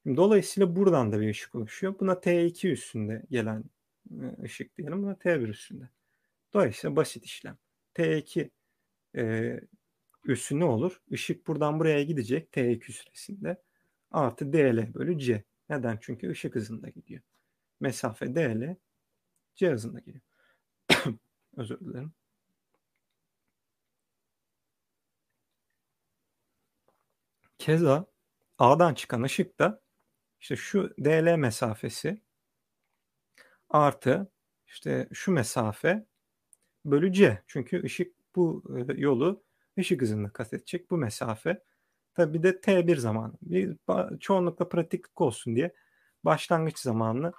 Dolayısıyla buradan da bir ışık oluşuyor. Buna T2 üstünde gelen e, ışık diyelim. Buna T1 üstünde. Dolayısıyla basit işlem. T2 e, üssü ne olur? Işık buradan buraya gidecek T2 süresinde. Artı DL bölü C. Neden? Çünkü ışık hızında gidiyor. Mesafe DL C hızında gidiyor. [COUGHS] Özür dilerim. Keza A'dan çıkan ışık da işte şu DL mesafesi artı işte şu mesafe bölü C. Çünkü ışık bu e, yolu ışık hızında kat edecek bu mesafe. Tabi de T1 zamanı. Bir, çoğunlukla pratiklik olsun diye başlangıç zamanını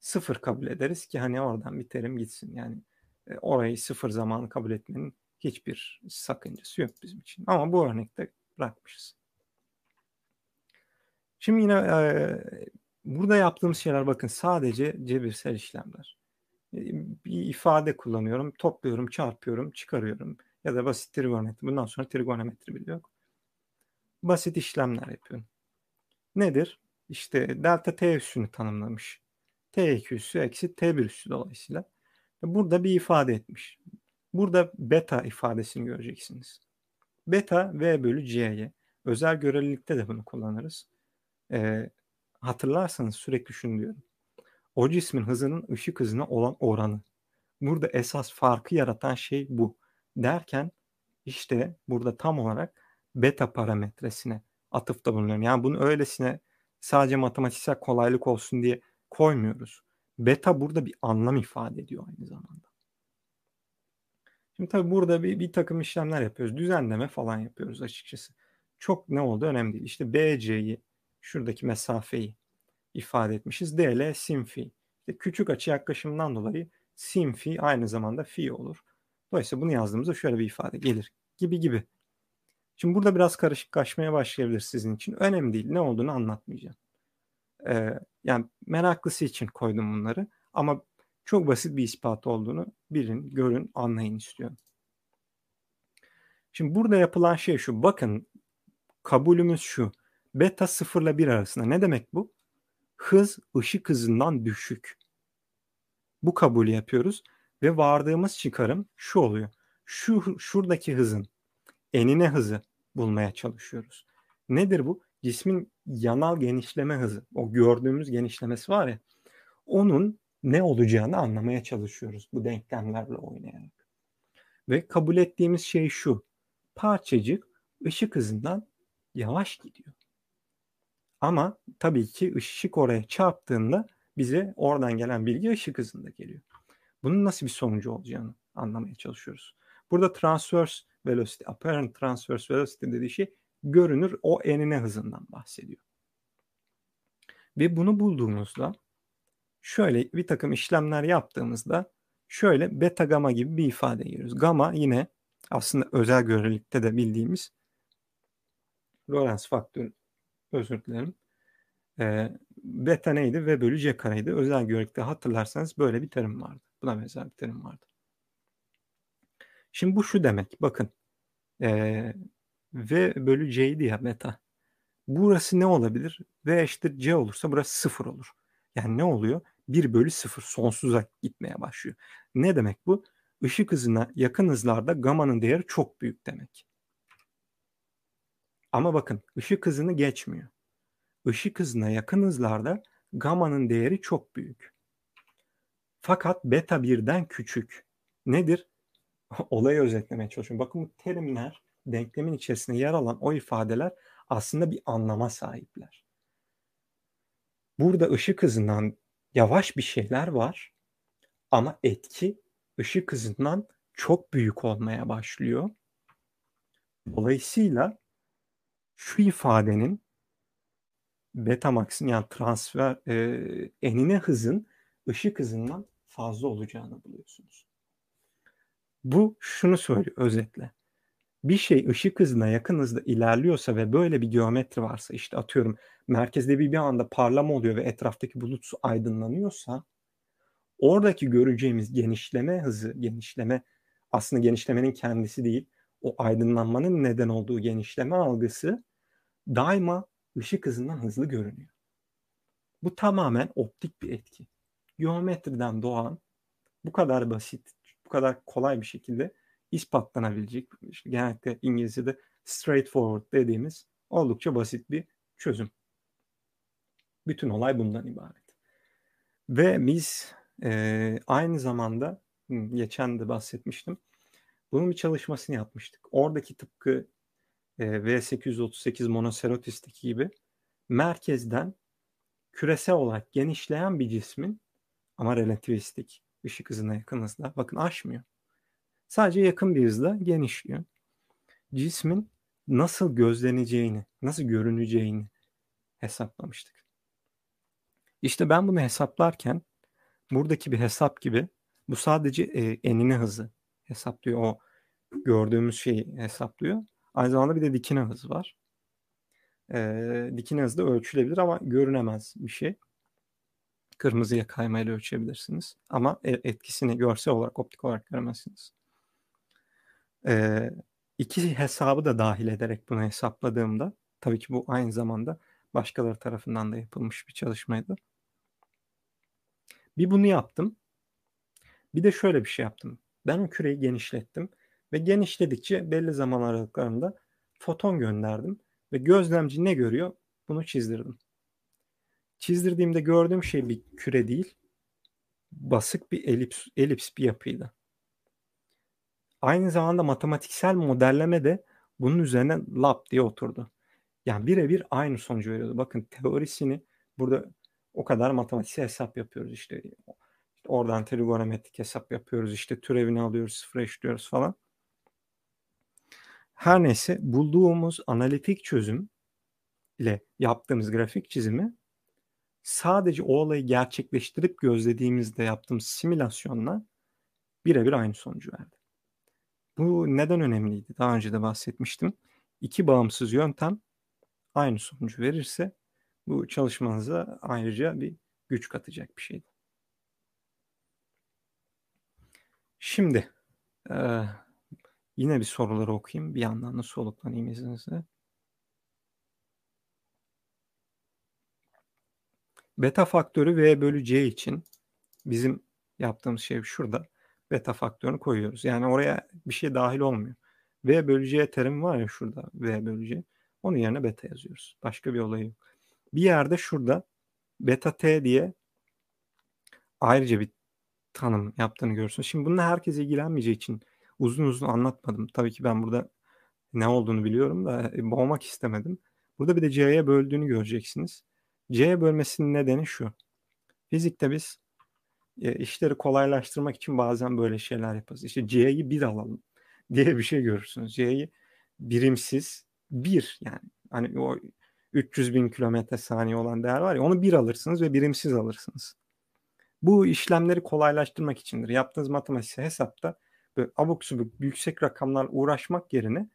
sıfır kabul ederiz ki hani oradan bir terim gitsin. Yani e, orayı sıfır zamanı kabul etmenin hiçbir sakıncası yok bizim için. Ama bu örnekte bırakmışız. Şimdi yine e, burada yaptığımız şeyler bakın sadece cebirsel işlemler. E, bir ifade kullanıyorum, topluyorum, çarpıyorum, çıkarıyorum ya da basit trigonometri. Bundan sonra trigonometri biliyor. Basit işlemler yapıyorum. Nedir? İşte delta t üssünü tanımlamış. t2 üssü eksi t1 üssü dolayısıyla. Burada bir ifade etmiş. Burada beta ifadesini göreceksiniz. Beta v bölü c'ye. Özel görelilikte de bunu kullanırız. E, hatırlarsanız sürekli şunu diyorum. O cismin hızının ışık hızına olan oranı. Burada esas farkı yaratan şey bu. Derken işte burada tam olarak beta parametresine atıfta bulunuyorum. Yani bunu öylesine sadece matematiksel kolaylık olsun diye koymuyoruz. Beta burada bir anlam ifade ediyor aynı zamanda. Şimdi tabii burada bir, bir takım işlemler yapıyoruz. Düzenleme falan yapıyoruz açıkçası. Çok ne oldu önemli değil. İşte BC'yi şuradaki mesafeyi ifade etmişiz. DL sim fi. İşte küçük açı yaklaşımından dolayı sim fi aynı zamanda fi olur. Dolayısıyla bunu yazdığımızda şöyle bir ifade gelir gibi gibi. Şimdi burada biraz karışık kaçmaya başlayabilir sizin için. Önemli değil. Ne olduğunu anlatmayacağım. Ee, yani meraklısı için koydum bunları. Ama çok basit bir ispat olduğunu bilin, görün, anlayın istiyorum. Şimdi burada yapılan şey şu. Bakın kabulümüz şu. Beta 0 ile 1 arasında. Ne demek bu? Hız ışık hızından düşük. Bu kabulü yapıyoruz ve vardığımız çıkarım şu oluyor. Şu şuradaki hızın enine hızı bulmaya çalışıyoruz. Nedir bu? Cismin yanal genişleme hızı. O gördüğümüz genişlemesi var ya. Onun ne olacağını anlamaya çalışıyoruz bu denklemlerle oynayarak. Ve kabul ettiğimiz şey şu. Parçacık ışık hızından yavaş gidiyor. Ama tabii ki ışık oraya çarptığında bize oradan gelen bilgi ışık hızında geliyor. Bunun nasıl bir sonucu olacağını anlamaya çalışıyoruz. Burada transverse velocity, apparent transverse velocity dediği şey görünür o enine hızından bahsediyor. Ve bunu bulduğumuzda şöyle bir takım işlemler yaptığımızda şöyle beta gamma gibi bir ifade görüyoruz. Gamma yine aslında özel görelilikte de bildiğimiz Lorentz faktörü özür dilerim. E, beta neydi? V bölü C kareydi. Özel görelilikte hatırlarsanız böyle bir terim vardı. Buna benzer bir terim vardı. Şimdi bu şu demek. Bakın e, V bölü C'ydi ya beta. Burası ne olabilir? V eşittir C olursa burası sıfır olur. Yani ne oluyor? 1 bölü 0 sonsuza gitmeye başlıyor. Ne demek bu? Işık hızına yakın hızlarda gamanın değeri çok büyük demek. Ama bakın ışık hızını geçmiyor. Işık hızına yakın hızlarda gamanın değeri çok büyük. Fakat beta birden küçük. Nedir? [LAUGHS] Olayı özetlemeye çalışıyorum. Bakın bu terimler denklemin içerisinde yer alan o ifadeler aslında bir anlama sahipler. Burada ışık hızından yavaş bir şeyler var ama etki ışık hızından çok büyük olmaya başlıyor. Dolayısıyla şu ifadenin beta max'in yani transfer e, enine hızın ışık hızından fazla olacağını buluyorsunuz. Bu şunu söylüyor özetle. Bir şey ışık hızına yakın hızda ilerliyorsa ve böyle bir geometri varsa işte atıyorum merkezde bir bir anda parlama oluyor ve etraftaki bulut su aydınlanıyorsa oradaki göreceğimiz genişleme hızı, genişleme aslında genişlemenin kendisi değil, o aydınlanmanın neden olduğu genişleme algısı daima ışık hızından hızlı görünüyor. Bu tamamen optik bir etki. Geometriden doğan bu kadar basit, bu kadar kolay bir şekilde ispatlanabilecek, işte genellikle İngilizce'de straightforward dediğimiz oldukça basit bir çözüm. Bütün olay bundan ibaret. Ve biz e, aynı zamanda geçen de bahsetmiştim. Bunun bir çalışmasını yapmıştık. Oradaki tıpkı e, V838 Monocerotis'teki gibi merkezden küresel olarak genişleyen bir cismin ama relativistik ışık hızına yakın hızda bakın aşmıyor. Sadece yakın bir hızla genişliyor. Cismin nasıl gözleneceğini, nasıl görüneceğini hesaplamıştık. İşte ben bunu hesaplarken buradaki bir hesap gibi bu sadece e, enine hızı hesaplıyor. O gördüğümüz şeyi hesaplıyor. Aynı zamanda bir de dikine hızı var. E, dikine hızı da ölçülebilir ama görünemez bir şey. Kırmızıya kaymayla ölçebilirsiniz. Ama e, etkisini görsel olarak, optik olarak göremezsiniz. E, iki hesabı da dahil ederek bunu hesapladığımda, tabii ki bu aynı zamanda başkaları tarafından da yapılmış bir çalışmaydı. Bir bunu yaptım. Bir de şöyle bir şey yaptım. Ben o küreyi genişlettim ve genişledikçe belli zaman aralıklarında foton gönderdim ve gözlemci ne görüyor? Bunu çizdirdim. Çizdirdiğimde gördüğüm şey bir küre değil, basık bir elips, elips bir yapıydı. Aynı zamanda matematiksel modelleme de bunun üzerine lap diye oturdu. Yani birebir aynı sonucu veriyordu. Bakın teorisini burada o kadar matematiksel hesap yapıyoruz işte. oradan trigonometrik hesap yapıyoruz işte türevini alıyoruz sıfıra eşliyoruz falan. Her neyse bulduğumuz analitik çözüm ile yaptığımız grafik çizimi sadece o olayı gerçekleştirip gözlediğimizde yaptığımız simülasyonla birebir aynı sonucu verdi. Bu neden önemliydi? Daha önce de bahsetmiştim. İki bağımsız yöntem aynı sonucu verirse bu çalışmanıza ayrıca bir güç katacak bir şeydi. Şimdi yine bir soruları okuyayım. Bir yandan da soluklanayım izninizle. Beta faktörü V bölü C için bizim yaptığımız şey şurada. Beta faktörünü koyuyoruz. Yani oraya bir şey dahil olmuyor. V bölü C terim var ya şurada V bölü C. Onun yerine beta yazıyoruz. Başka bir olay yok bir yerde şurada beta t diye ayrıca bir tanım yaptığını görürsün. Şimdi bununla herkes ilgilenmeyeceği için uzun uzun anlatmadım. Tabii ki ben burada ne olduğunu biliyorum da e, boğmak istemedim. Burada bir de C'ye böldüğünü göreceksiniz. C'ye bölmesinin nedeni şu. Fizikte biz e, işleri kolaylaştırmak için bazen böyle şeyler yaparız. İşte C'yi bir alalım [LAUGHS] diye bir şey görürsünüz. C'yi birimsiz bir yani hani o 300 bin kilometre saniye olan değer var ya onu bir alırsınız ve birimsiz alırsınız. Bu işlemleri kolaylaştırmak içindir. Yaptığınız matematik hesapta böyle abuk subuk yüksek rakamlar uğraşmak yerine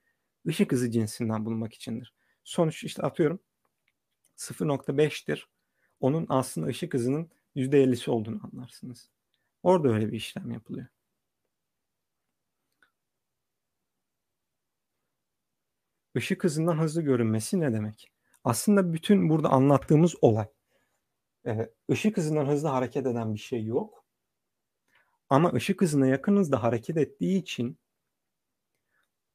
ışık hızı cinsinden bulmak içindir. Sonuç işte atıyorum 0.5'tir. Onun aslında ışık hızının %50'si olduğunu anlarsınız. Orada öyle bir işlem yapılıyor. ışık hızından hızlı görünmesi ne demek? Aslında bütün burada anlattığımız olay e, ışık hızından hızlı hareket eden bir şey yok. Ama ışık hızına yakın hızda hareket ettiği için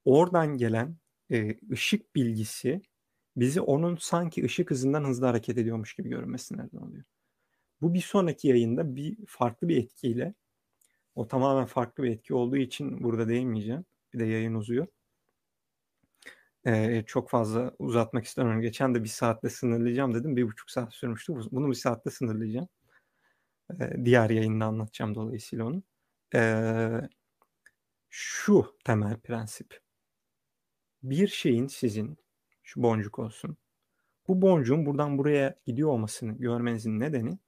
oradan gelen e, ışık bilgisi bizi onun sanki ışık hızından hızlı hareket ediyormuş gibi görünmesine neden oluyor. Bu bir sonraki yayında bir farklı bir etkiyle o tamamen farklı bir etki olduğu için burada değinmeyeceğim. Bir de yayın uzuyor. Ee, çok fazla uzatmak istemiyorum. Geçen de bir saatte sınırlayacağım dedim. Bir buçuk saat sürmüştü. Bunu bir saatte sınırlayacağım. Diğer yayında anlatacağım dolayısıyla onu. Ee, şu temel prensip. Bir şeyin sizin, şu boncuk olsun. Bu boncuğun buradan buraya gidiyor olmasını görmenizin nedeni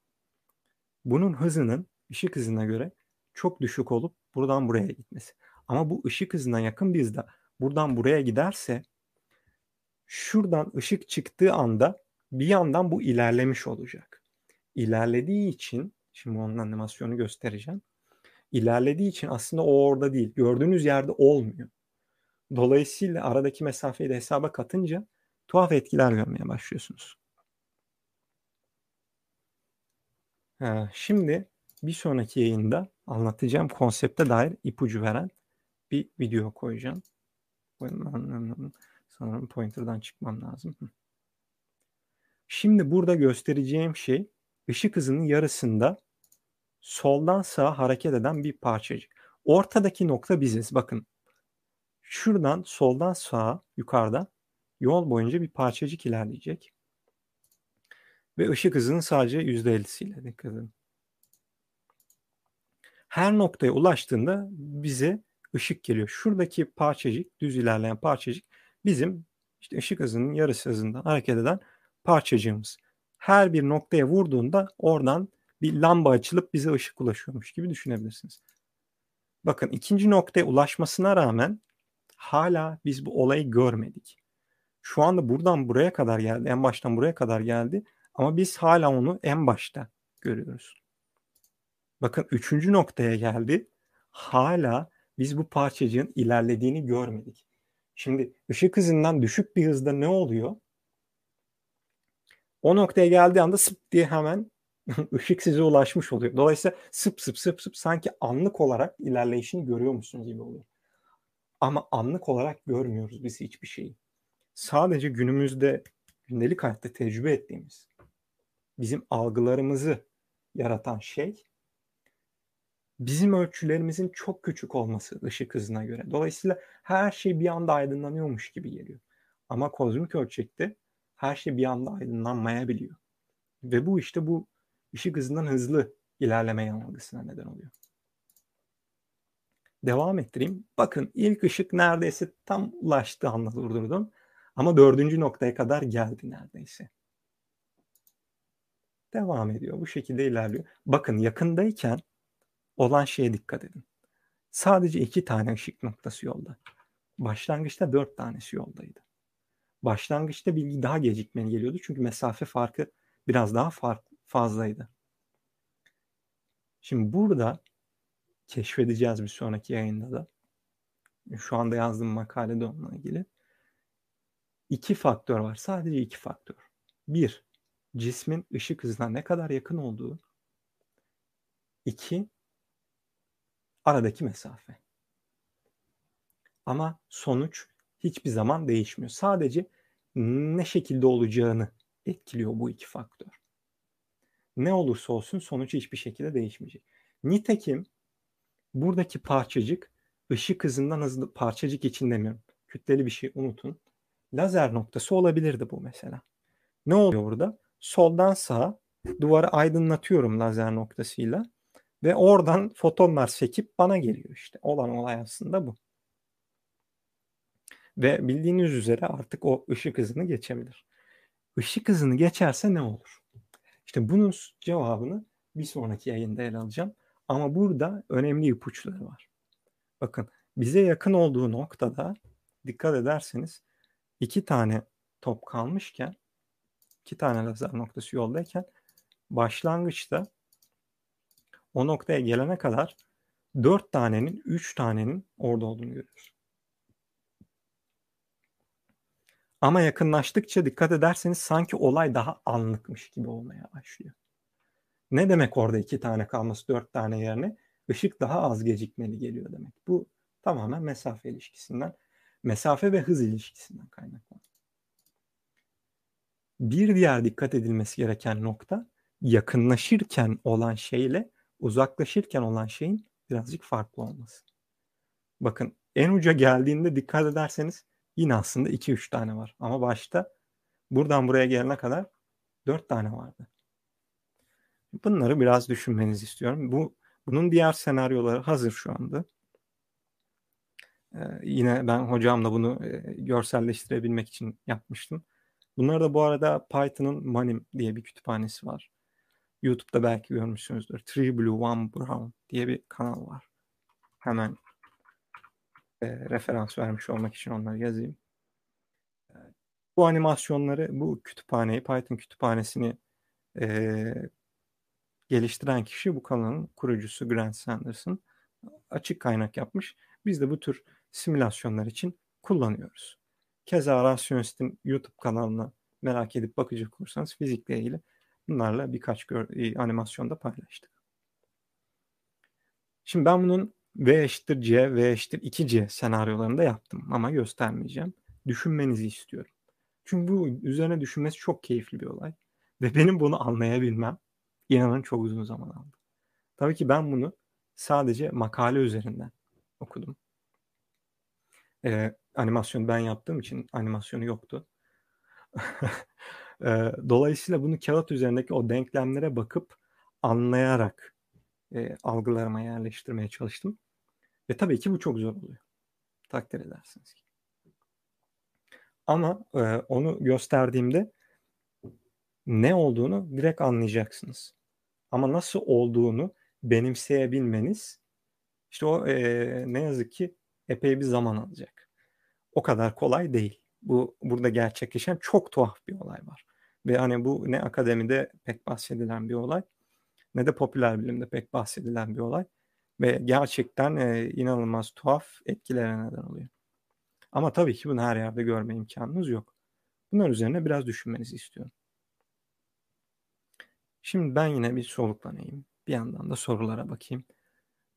bunun hızının ışık hızına göre çok düşük olup buradan buraya gitmesi. Ama bu ışık hızına yakın bir hızda buradan buraya giderse şuradan ışık çıktığı anda bir yandan bu ilerlemiş olacak. İlerlediği için şimdi onun animasyonu göstereceğim. İlerlediği için aslında o orada değil. Gördüğünüz yerde olmuyor. Dolayısıyla aradaki mesafeyi de hesaba katınca tuhaf etkiler görmeye başlıyorsunuz. Ha, şimdi bir sonraki yayında anlatacağım konsepte dair ipucu veren bir video koyacağım. Sanırım pointer'dan çıkmam lazım. Şimdi burada göstereceğim şey ışık hızının yarısında soldan sağa hareket eden bir parçacık. Ortadaki nokta biziz. Bakın şuradan soldan sağa yukarıda yol boyunca bir parçacık ilerleyecek. Ve ışık hızının sadece %50'siyle dikkat edin. Her noktaya ulaştığında bize ışık geliyor. Şuradaki parçacık, düz ilerleyen parçacık bizim işte ışık hızının yarısı hızında hareket eden parçacığımız. Her bir noktaya vurduğunda oradan bir lamba açılıp bize ışık ulaşıyormuş gibi düşünebilirsiniz. Bakın ikinci noktaya ulaşmasına rağmen hala biz bu olayı görmedik. Şu anda buradan buraya kadar geldi. En baştan buraya kadar geldi. Ama biz hala onu en başta görüyoruz. Bakın üçüncü noktaya geldi. Hala biz bu parçacığın ilerlediğini görmedik. Şimdi ışık hızından düşük bir hızda ne oluyor? O noktaya geldiği anda sıp diye hemen [LAUGHS] ışık size ulaşmış oluyor. Dolayısıyla sıp sıp sıp sıp sanki anlık olarak ilerleyişini görüyormuşsun gibi oluyor. Ama anlık olarak görmüyoruz biz hiçbir şeyi. Sadece günümüzde gündelik hayatta tecrübe ettiğimiz bizim algılarımızı yaratan şey bizim ölçülerimizin çok küçük olması ışık hızına göre. Dolayısıyla her şey bir anda aydınlanıyormuş gibi geliyor. Ama kozmik ölçekte her şey bir anda aydınlanmayabiliyor. Ve bu işte bu ışık hızından hızlı ilerleme yanılgısına neden oluyor. Devam ettireyim. Bakın ilk ışık neredeyse tam ulaştı anda durdurdum. Ama dördüncü noktaya kadar geldi neredeyse. Devam ediyor. Bu şekilde ilerliyor. Bakın yakındayken olan şeye dikkat edin. Sadece iki tane ışık noktası yolda. Başlangıçta dört tanesi yoldaydı. Başlangıçta bilgi daha gecikmeli geliyordu çünkü mesafe farkı biraz daha fark fazlaydı. Şimdi burada keşfedeceğiz bir sonraki yayında da. Şu anda yazdığım makalede onunla ilgili. İki faktör var. Sadece iki faktör. Bir, cismin ışık hızına ne kadar yakın olduğu. İki, aradaki mesafe. Ama sonuç hiçbir zaman değişmiyor. Sadece ne şekilde olacağını etkiliyor bu iki faktör. Ne olursa olsun sonuç hiçbir şekilde değişmeyecek. Nitekim buradaki parçacık ışık hızından hızlı parçacık için demiyorum. Kütleli bir şey unutun. Lazer noktası olabilirdi bu mesela. Ne oluyor burada? Soldan sağa duvarı aydınlatıyorum lazer noktasıyla. Ve oradan fotonlar sekip bana geliyor işte. Olan olay aslında bu. Ve bildiğiniz üzere artık o ışık hızını geçebilir. Işık hızını geçerse ne olur? İşte bunun cevabını bir sonraki yayında ele alacağım. Ama burada önemli ipuçları var. Bakın bize yakın olduğu noktada dikkat ederseniz iki tane top kalmışken iki tane lazer noktası yoldayken başlangıçta o noktaya gelene kadar 4 tanenin 3 tanenin orada olduğunu görüyoruz. Ama yakınlaştıkça dikkat ederseniz sanki olay daha anlıkmış gibi olmaya başlıyor. Ne demek orada iki tane kalması dört tane yerine? ışık daha az gecikmeli geliyor demek. Bu tamamen mesafe ilişkisinden, mesafe ve hız ilişkisinden kaynaklanıyor. Bir diğer dikkat edilmesi gereken nokta yakınlaşırken olan şeyle uzaklaşırken olan şeyin birazcık farklı olması. Bakın en uca geldiğinde dikkat ederseniz yine aslında 2-3 tane var. Ama başta buradan buraya gelene kadar 4 tane vardı. Bunları biraz düşünmenizi istiyorum. Bu bunun diğer senaryoları hazır şu anda. Ee, yine ben hocamla bunu e, görselleştirebilmek için yapmıştım. Bunlar da bu arada Python'ın Manim diye bir kütüphanesi var. YouTube'da belki görmüşsünüzdür. Three Blue One Brown diye bir kanal var. Hemen e, referans vermiş olmak için onları yazayım. E, bu animasyonları, bu kütüphaneyi, Python kütüphanesini e, geliştiren kişi bu kanalın kurucusu Grant Sanderson. Açık kaynak yapmış. Biz de bu tür simülasyonlar için kullanıyoruz. Keza Rasyonist'in YouTube kanalına merak edip bakacak olursanız fizikle ilgili bunlarla birkaç gör- animasyonda paylaştık. Şimdi ben bunun V eşittir C, V eşittir 2C senaryolarında yaptım ama göstermeyeceğim. Düşünmenizi istiyorum. Çünkü bu üzerine düşünmesi çok keyifli bir olay. Ve [LAUGHS] benim bunu anlayabilmem inanın çok uzun zaman aldı. Tabii ki ben bunu sadece makale üzerinden okudum. Ee, animasyonu ben yaptığım için animasyonu yoktu. [LAUGHS] dolayısıyla bunu kağıt üzerindeki o denklemlere bakıp anlayarak e, algılarıma yerleştirmeye çalıştım. Ve tabii ki bu çok zor oluyor. Takdir edersiniz ki. Ama e, onu gösterdiğimde ne olduğunu direkt anlayacaksınız. Ama nasıl olduğunu benimseyebilmeniz işte o e, ne yazık ki epey bir zaman alacak. O kadar kolay değil. Bu burada gerçekleşen çok tuhaf bir olay var. Ve hani bu ne akademide pek bahsedilen bir olay ne de popüler bilimde pek bahsedilen bir olay. Ve gerçekten e, inanılmaz tuhaf etkilere neden oluyor. Ama tabii ki bunu her yerde görme imkanınız yok. Bunlar üzerine biraz düşünmenizi istiyorum. Şimdi ben yine bir soluklanayım. Bir yandan da sorulara bakayım.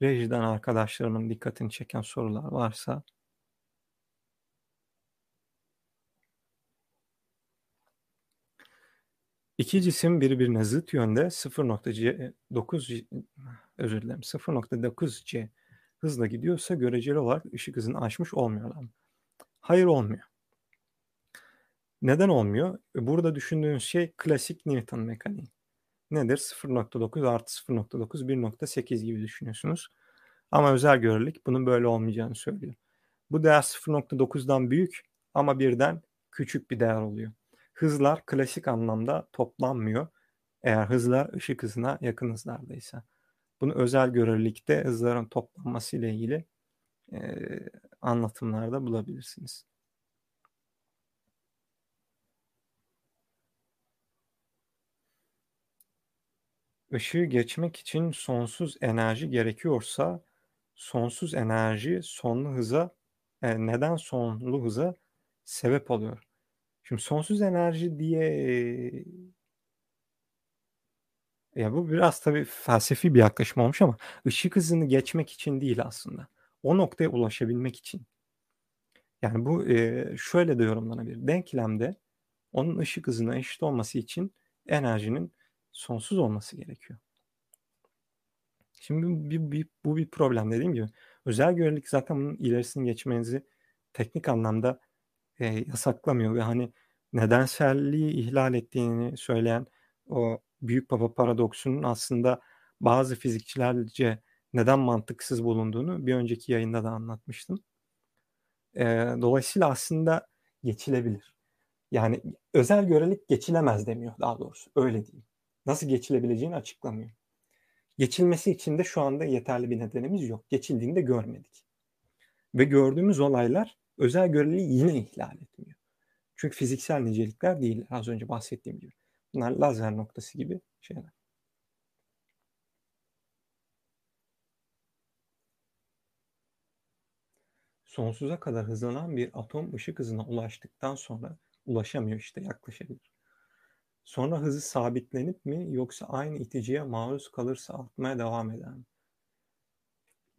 Rejiden arkadaşlarımın dikkatini çeken sorular varsa İki cisim birbirine zıt yönde 0.9 özür dilerim 0.9 c hızla gidiyorsa göreceli olarak ışık hızını aşmış olmuyorlar? Hayır olmuyor. Neden olmuyor? Burada düşündüğünüz şey klasik Newton mekaniği nedir? 0.9 artı 0.9 1.8 gibi düşünüyorsunuz. Ama özel görelilik bunun böyle olmayacağını söylüyor. Bu değer 0.9'dan büyük ama birden küçük bir değer oluyor. Hızlar klasik anlamda toplanmıyor. Eğer hızlar ışık hızına yakın hızlardaysa. Bunu özel görelilikte hızların toplanması ile ilgili e, anlatımlarda bulabilirsiniz. Işığı geçmek için sonsuz enerji gerekiyorsa sonsuz enerji sonlu hıza e, neden sonlu hıza sebep oluyor? Şimdi sonsuz enerji diye ya bu biraz tabii felsefi bir yaklaşım olmuş ama ışık hızını geçmek için değil aslında. O noktaya ulaşabilmek için. Yani bu e, şöyle de yorumlanabilir. Denklemde onun ışık hızına eşit olması için enerjinin sonsuz olması gerekiyor. Şimdi bir, bir, bu bir problem dediğim gibi. Özel görelilik zaten bunun ilerisini geçmenizi teknik anlamda e, yasaklamıyor ve hani nedenselliği ihlal ettiğini söyleyen o büyük baba paradoksunun aslında bazı fizikçilerce neden mantıksız bulunduğunu bir önceki yayında da anlatmıştım. E, dolayısıyla aslında geçilebilir. Yani özel görelilik geçilemez demiyor daha doğrusu. Öyle değil nasıl geçilebileceğini açıklamıyor. Geçilmesi için de şu anda yeterli bir nedenimiz yok. Geçildiğini de görmedik. Ve gördüğümüz olaylar özel göreliliği yine ihlal etmiyor. Çünkü fiziksel nicelikler değil. Az önce bahsettiğim gibi. Bunlar lazer noktası gibi şeyler. Sonsuza kadar hızlanan bir atom ışık hızına ulaştıktan sonra ulaşamıyor işte yaklaşabilir. Sonra hızı sabitlenip mi yoksa aynı iticiye maruz kalırsa artmaya devam eder mi?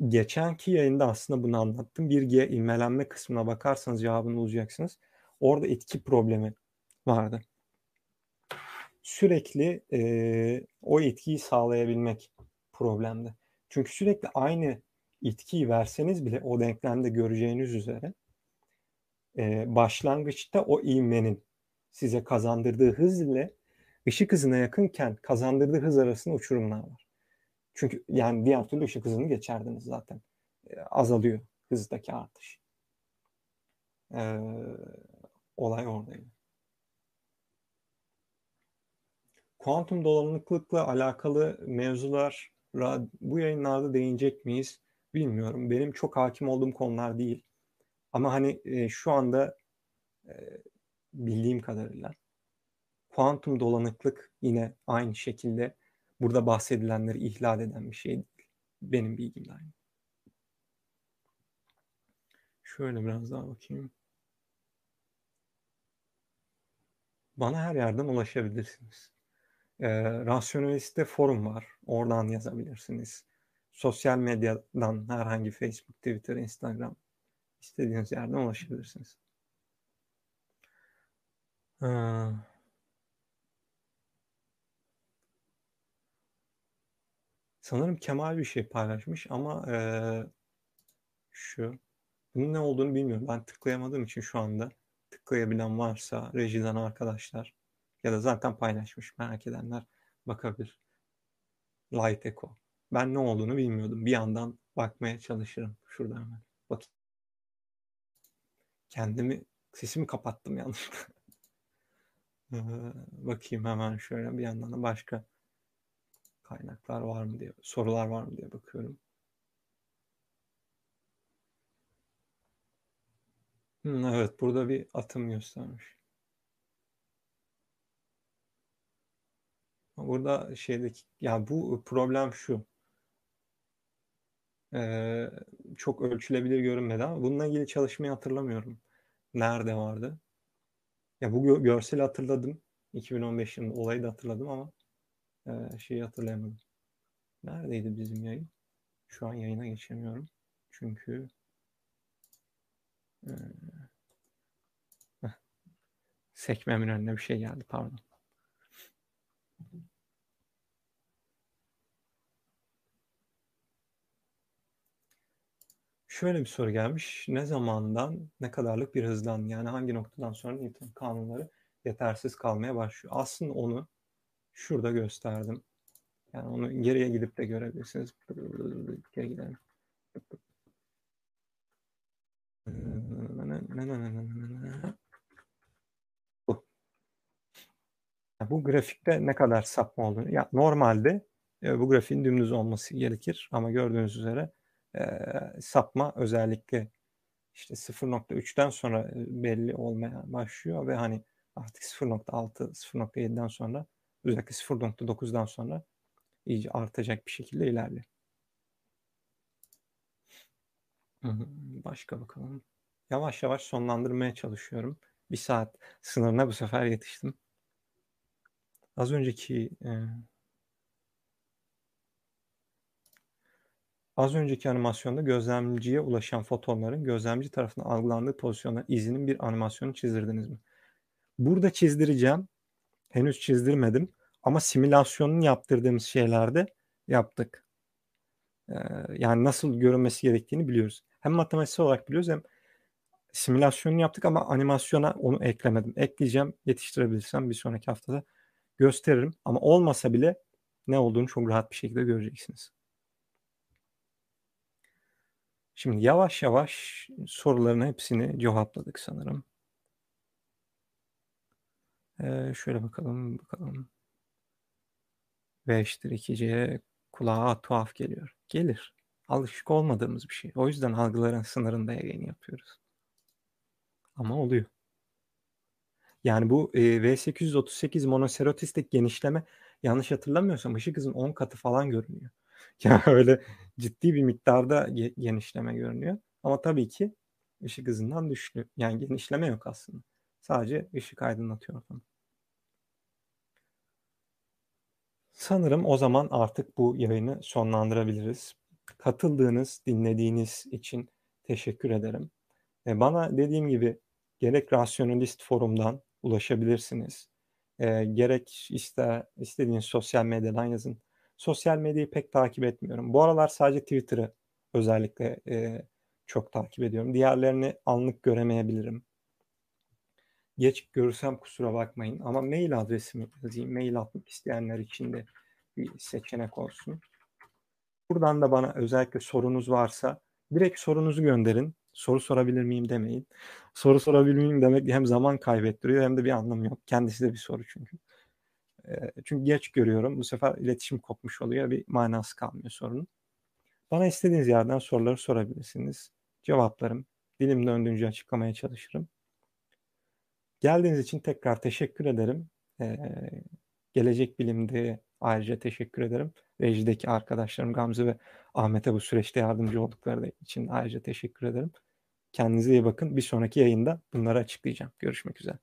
Geçenki yayında aslında bunu anlattım. 1G ilmelenme kısmına bakarsanız cevabını bulacaksınız. Orada etki problemi vardı. Sürekli e, o etkiyi sağlayabilmek problemdi. Çünkü sürekli aynı itkiyi verseniz bile o denklemde göreceğiniz üzere e, başlangıçta o ivmenin size kazandırdığı hız ile ışık hızına yakınken kazandırdığı hız arasında uçurumlar var. Çünkü yani diğer türlü ışık hızını geçerdiniz zaten. E, azalıyor hızdaki artış. E, olay oradaydı. Kuantum dolanıklıkla alakalı mevzular bu yayınlarda değinecek miyiz bilmiyorum. Benim çok hakim olduğum konular değil. Ama hani e, şu anda e, bildiğim kadarıyla kuantum dolanıklık yine aynı şekilde burada bahsedilenleri ihlal eden bir şey değil. Benim bilgimle aynı. Şöyle biraz daha bakayım. Bana her yerden ulaşabilirsiniz. E, Rasyonalist'te forum var. Oradan yazabilirsiniz. Sosyal medyadan herhangi Facebook, Twitter, Instagram istediğiniz yerden ulaşabilirsiniz. Ee, sanırım Kemal bir şey paylaşmış ama e, şu bunun ne olduğunu bilmiyorum. Ben tıklayamadığım için şu anda tıklayabilen varsa rejiden arkadaşlar ya da zaten paylaşmış merak edenler bakabilir. Light Echo. Ben ne olduğunu bilmiyordum. Bir yandan bakmaya çalışırım. Şurada hemen. Bakayım. Kendimi sesimi kapattım yanlışlıkla. [LAUGHS] Ee, bakayım hemen şöyle bir yandan da başka kaynaklar var mı diye sorular var mı diye bakıyorum. Hmm, evet burada bir atım göstermiş. Burada şeydeki ya bu problem şu. Ee, çok ölçülebilir görünmedi ama bununla ilgili çalışmayı hatırlamıyorum. Nerede vardı? Ya bu gö- görseli hatırladım. 2015 yılında olayı da hatırladım ama e, şeyi hatırlayamadım. Neredeydi bizim yayın? Şu an yayına geçemiyorum. Çünkü e, sekmemin önüne bir şey geldi pardon. Şöyle bir soru gelmiş. Ne zamandan ne kadarlık bir hızdan yani hangi noktadan sonra Newton kanunları yetersiz kalmaya başlıyor? Aslında onu şurada gösterdim. Yani onu geriye gidip de görebilirsiniz. Geri gidelim. Bu. Bu grafikte ne kadar sapma olduğunu. Ya normalde e, bu grafiğin dümdüz olması gerekir ama gördüğünüz üzere e, sapma özellikle işte 0.3'ten sonra belli olmaya başlıyor ve hani artık 0.6, 0.7'den sonra özellikle 0.9'dan sonra iyice artacak bir şekilde ilerliyor. Başka bakalım. Yavaş yavaş sonlandırmaya çalışıyorum. Bir saat sınırına bu sefer yetiştim. Az önceki e, Az önceki animasyonda gözlemciye ulaşan fotonların gözlemci tarafından algılandığı pozisyonda izinin bir animasyonu çizdirdiniz mi? Burada çizdireceğim. Henüz çizdirmedim. Ama simülasyonunu yaptırdığımız şeylerde yaptık. Ee, yani nasıl görünmesi gerektiğini biliyoruz. Hem matematiksel olarak biliyoruz hem simülasyonunu yaptık ama animasyona onu eklemedim. Ekleyeceğim. Yetiştirebilirsem bir sonraki haftada gösteririm. Ama olmasa bile ne olduğunu çok rahat bir şekilde göreceksiniz. Şimdi yavaş yavaş soruların hepsini cevapladık sanırım. Ee, şöyle bakalım bakalım. V eşittir 2C'ye kulağa tuhaf geliyor. Gelir. Alışık olmadığımız bir şey. O yüzden algıların sınırında yayın yapıyoruz. Ama oluyor. Yani bu e, V838 monoserotistik genişleme yanlış hatırlamıyorsam ışık hızının 10 katı falan görünüyor. [LAUGHS] Yani öyle ciddi bir miktarda genişleme görünüyor. Ama tabii ki ışık hızından düştü. Yani genişleme yok aslında. Sadece ışık aydınlatıyor ortamı. Sanırım o zaman artık bu yayını sonlandırabiliriz. Katıldığınız, dinlediğiniz için teşekkür ederim. E, bana dediğim gibi gerek Rasyonalist Forum'dan ulaşabilirsiniz. E, gerek iste, istediğiniz sosyal medyadan yazın. Sosyal medyayı pek takip etmiyorum. Bu aralar sadece Twitter'ı özellikle e, çok takip ediyorum. Diğerlerini anlık göremeyebilirim. Geç görürsem kusura bakmayın ama mail adresimi yazayım. Mail atmak isteyenler için de bir seçenek olsun. Buradan da bana özellikle sorunuz varsa direkt sorunuzu gönderin. Soru sorabilir miyim demeyin. Soru sorabilir miyim demek hem zaman kaybettiriyor hem de bir anlamı yok. Kendisi de bir soru çünkü. Çünkü geç görüyorum. Bu sefer iletişim kopmuş oluyor. Bir manası kalmıyor sorunun. Bana istediğiniz yerden soruları sorabilirsiniz. Cevaplarım. Dilim döndüğünce açıklamaya çalışırım. Geldiğiniz için tekrar teşekkür ederim. Ee, Gelecek Bilim'de ayrıca teşekkür ederim. Rejideki arkadaşlarım Gamze ve Ahmet'e bu süreçte yardımcı oldukları için ayrıca teşekkür ederim. Kendinize iyi bakın. Bir sonraki yayında bunları açıklayacağım. Görüşmek üzere.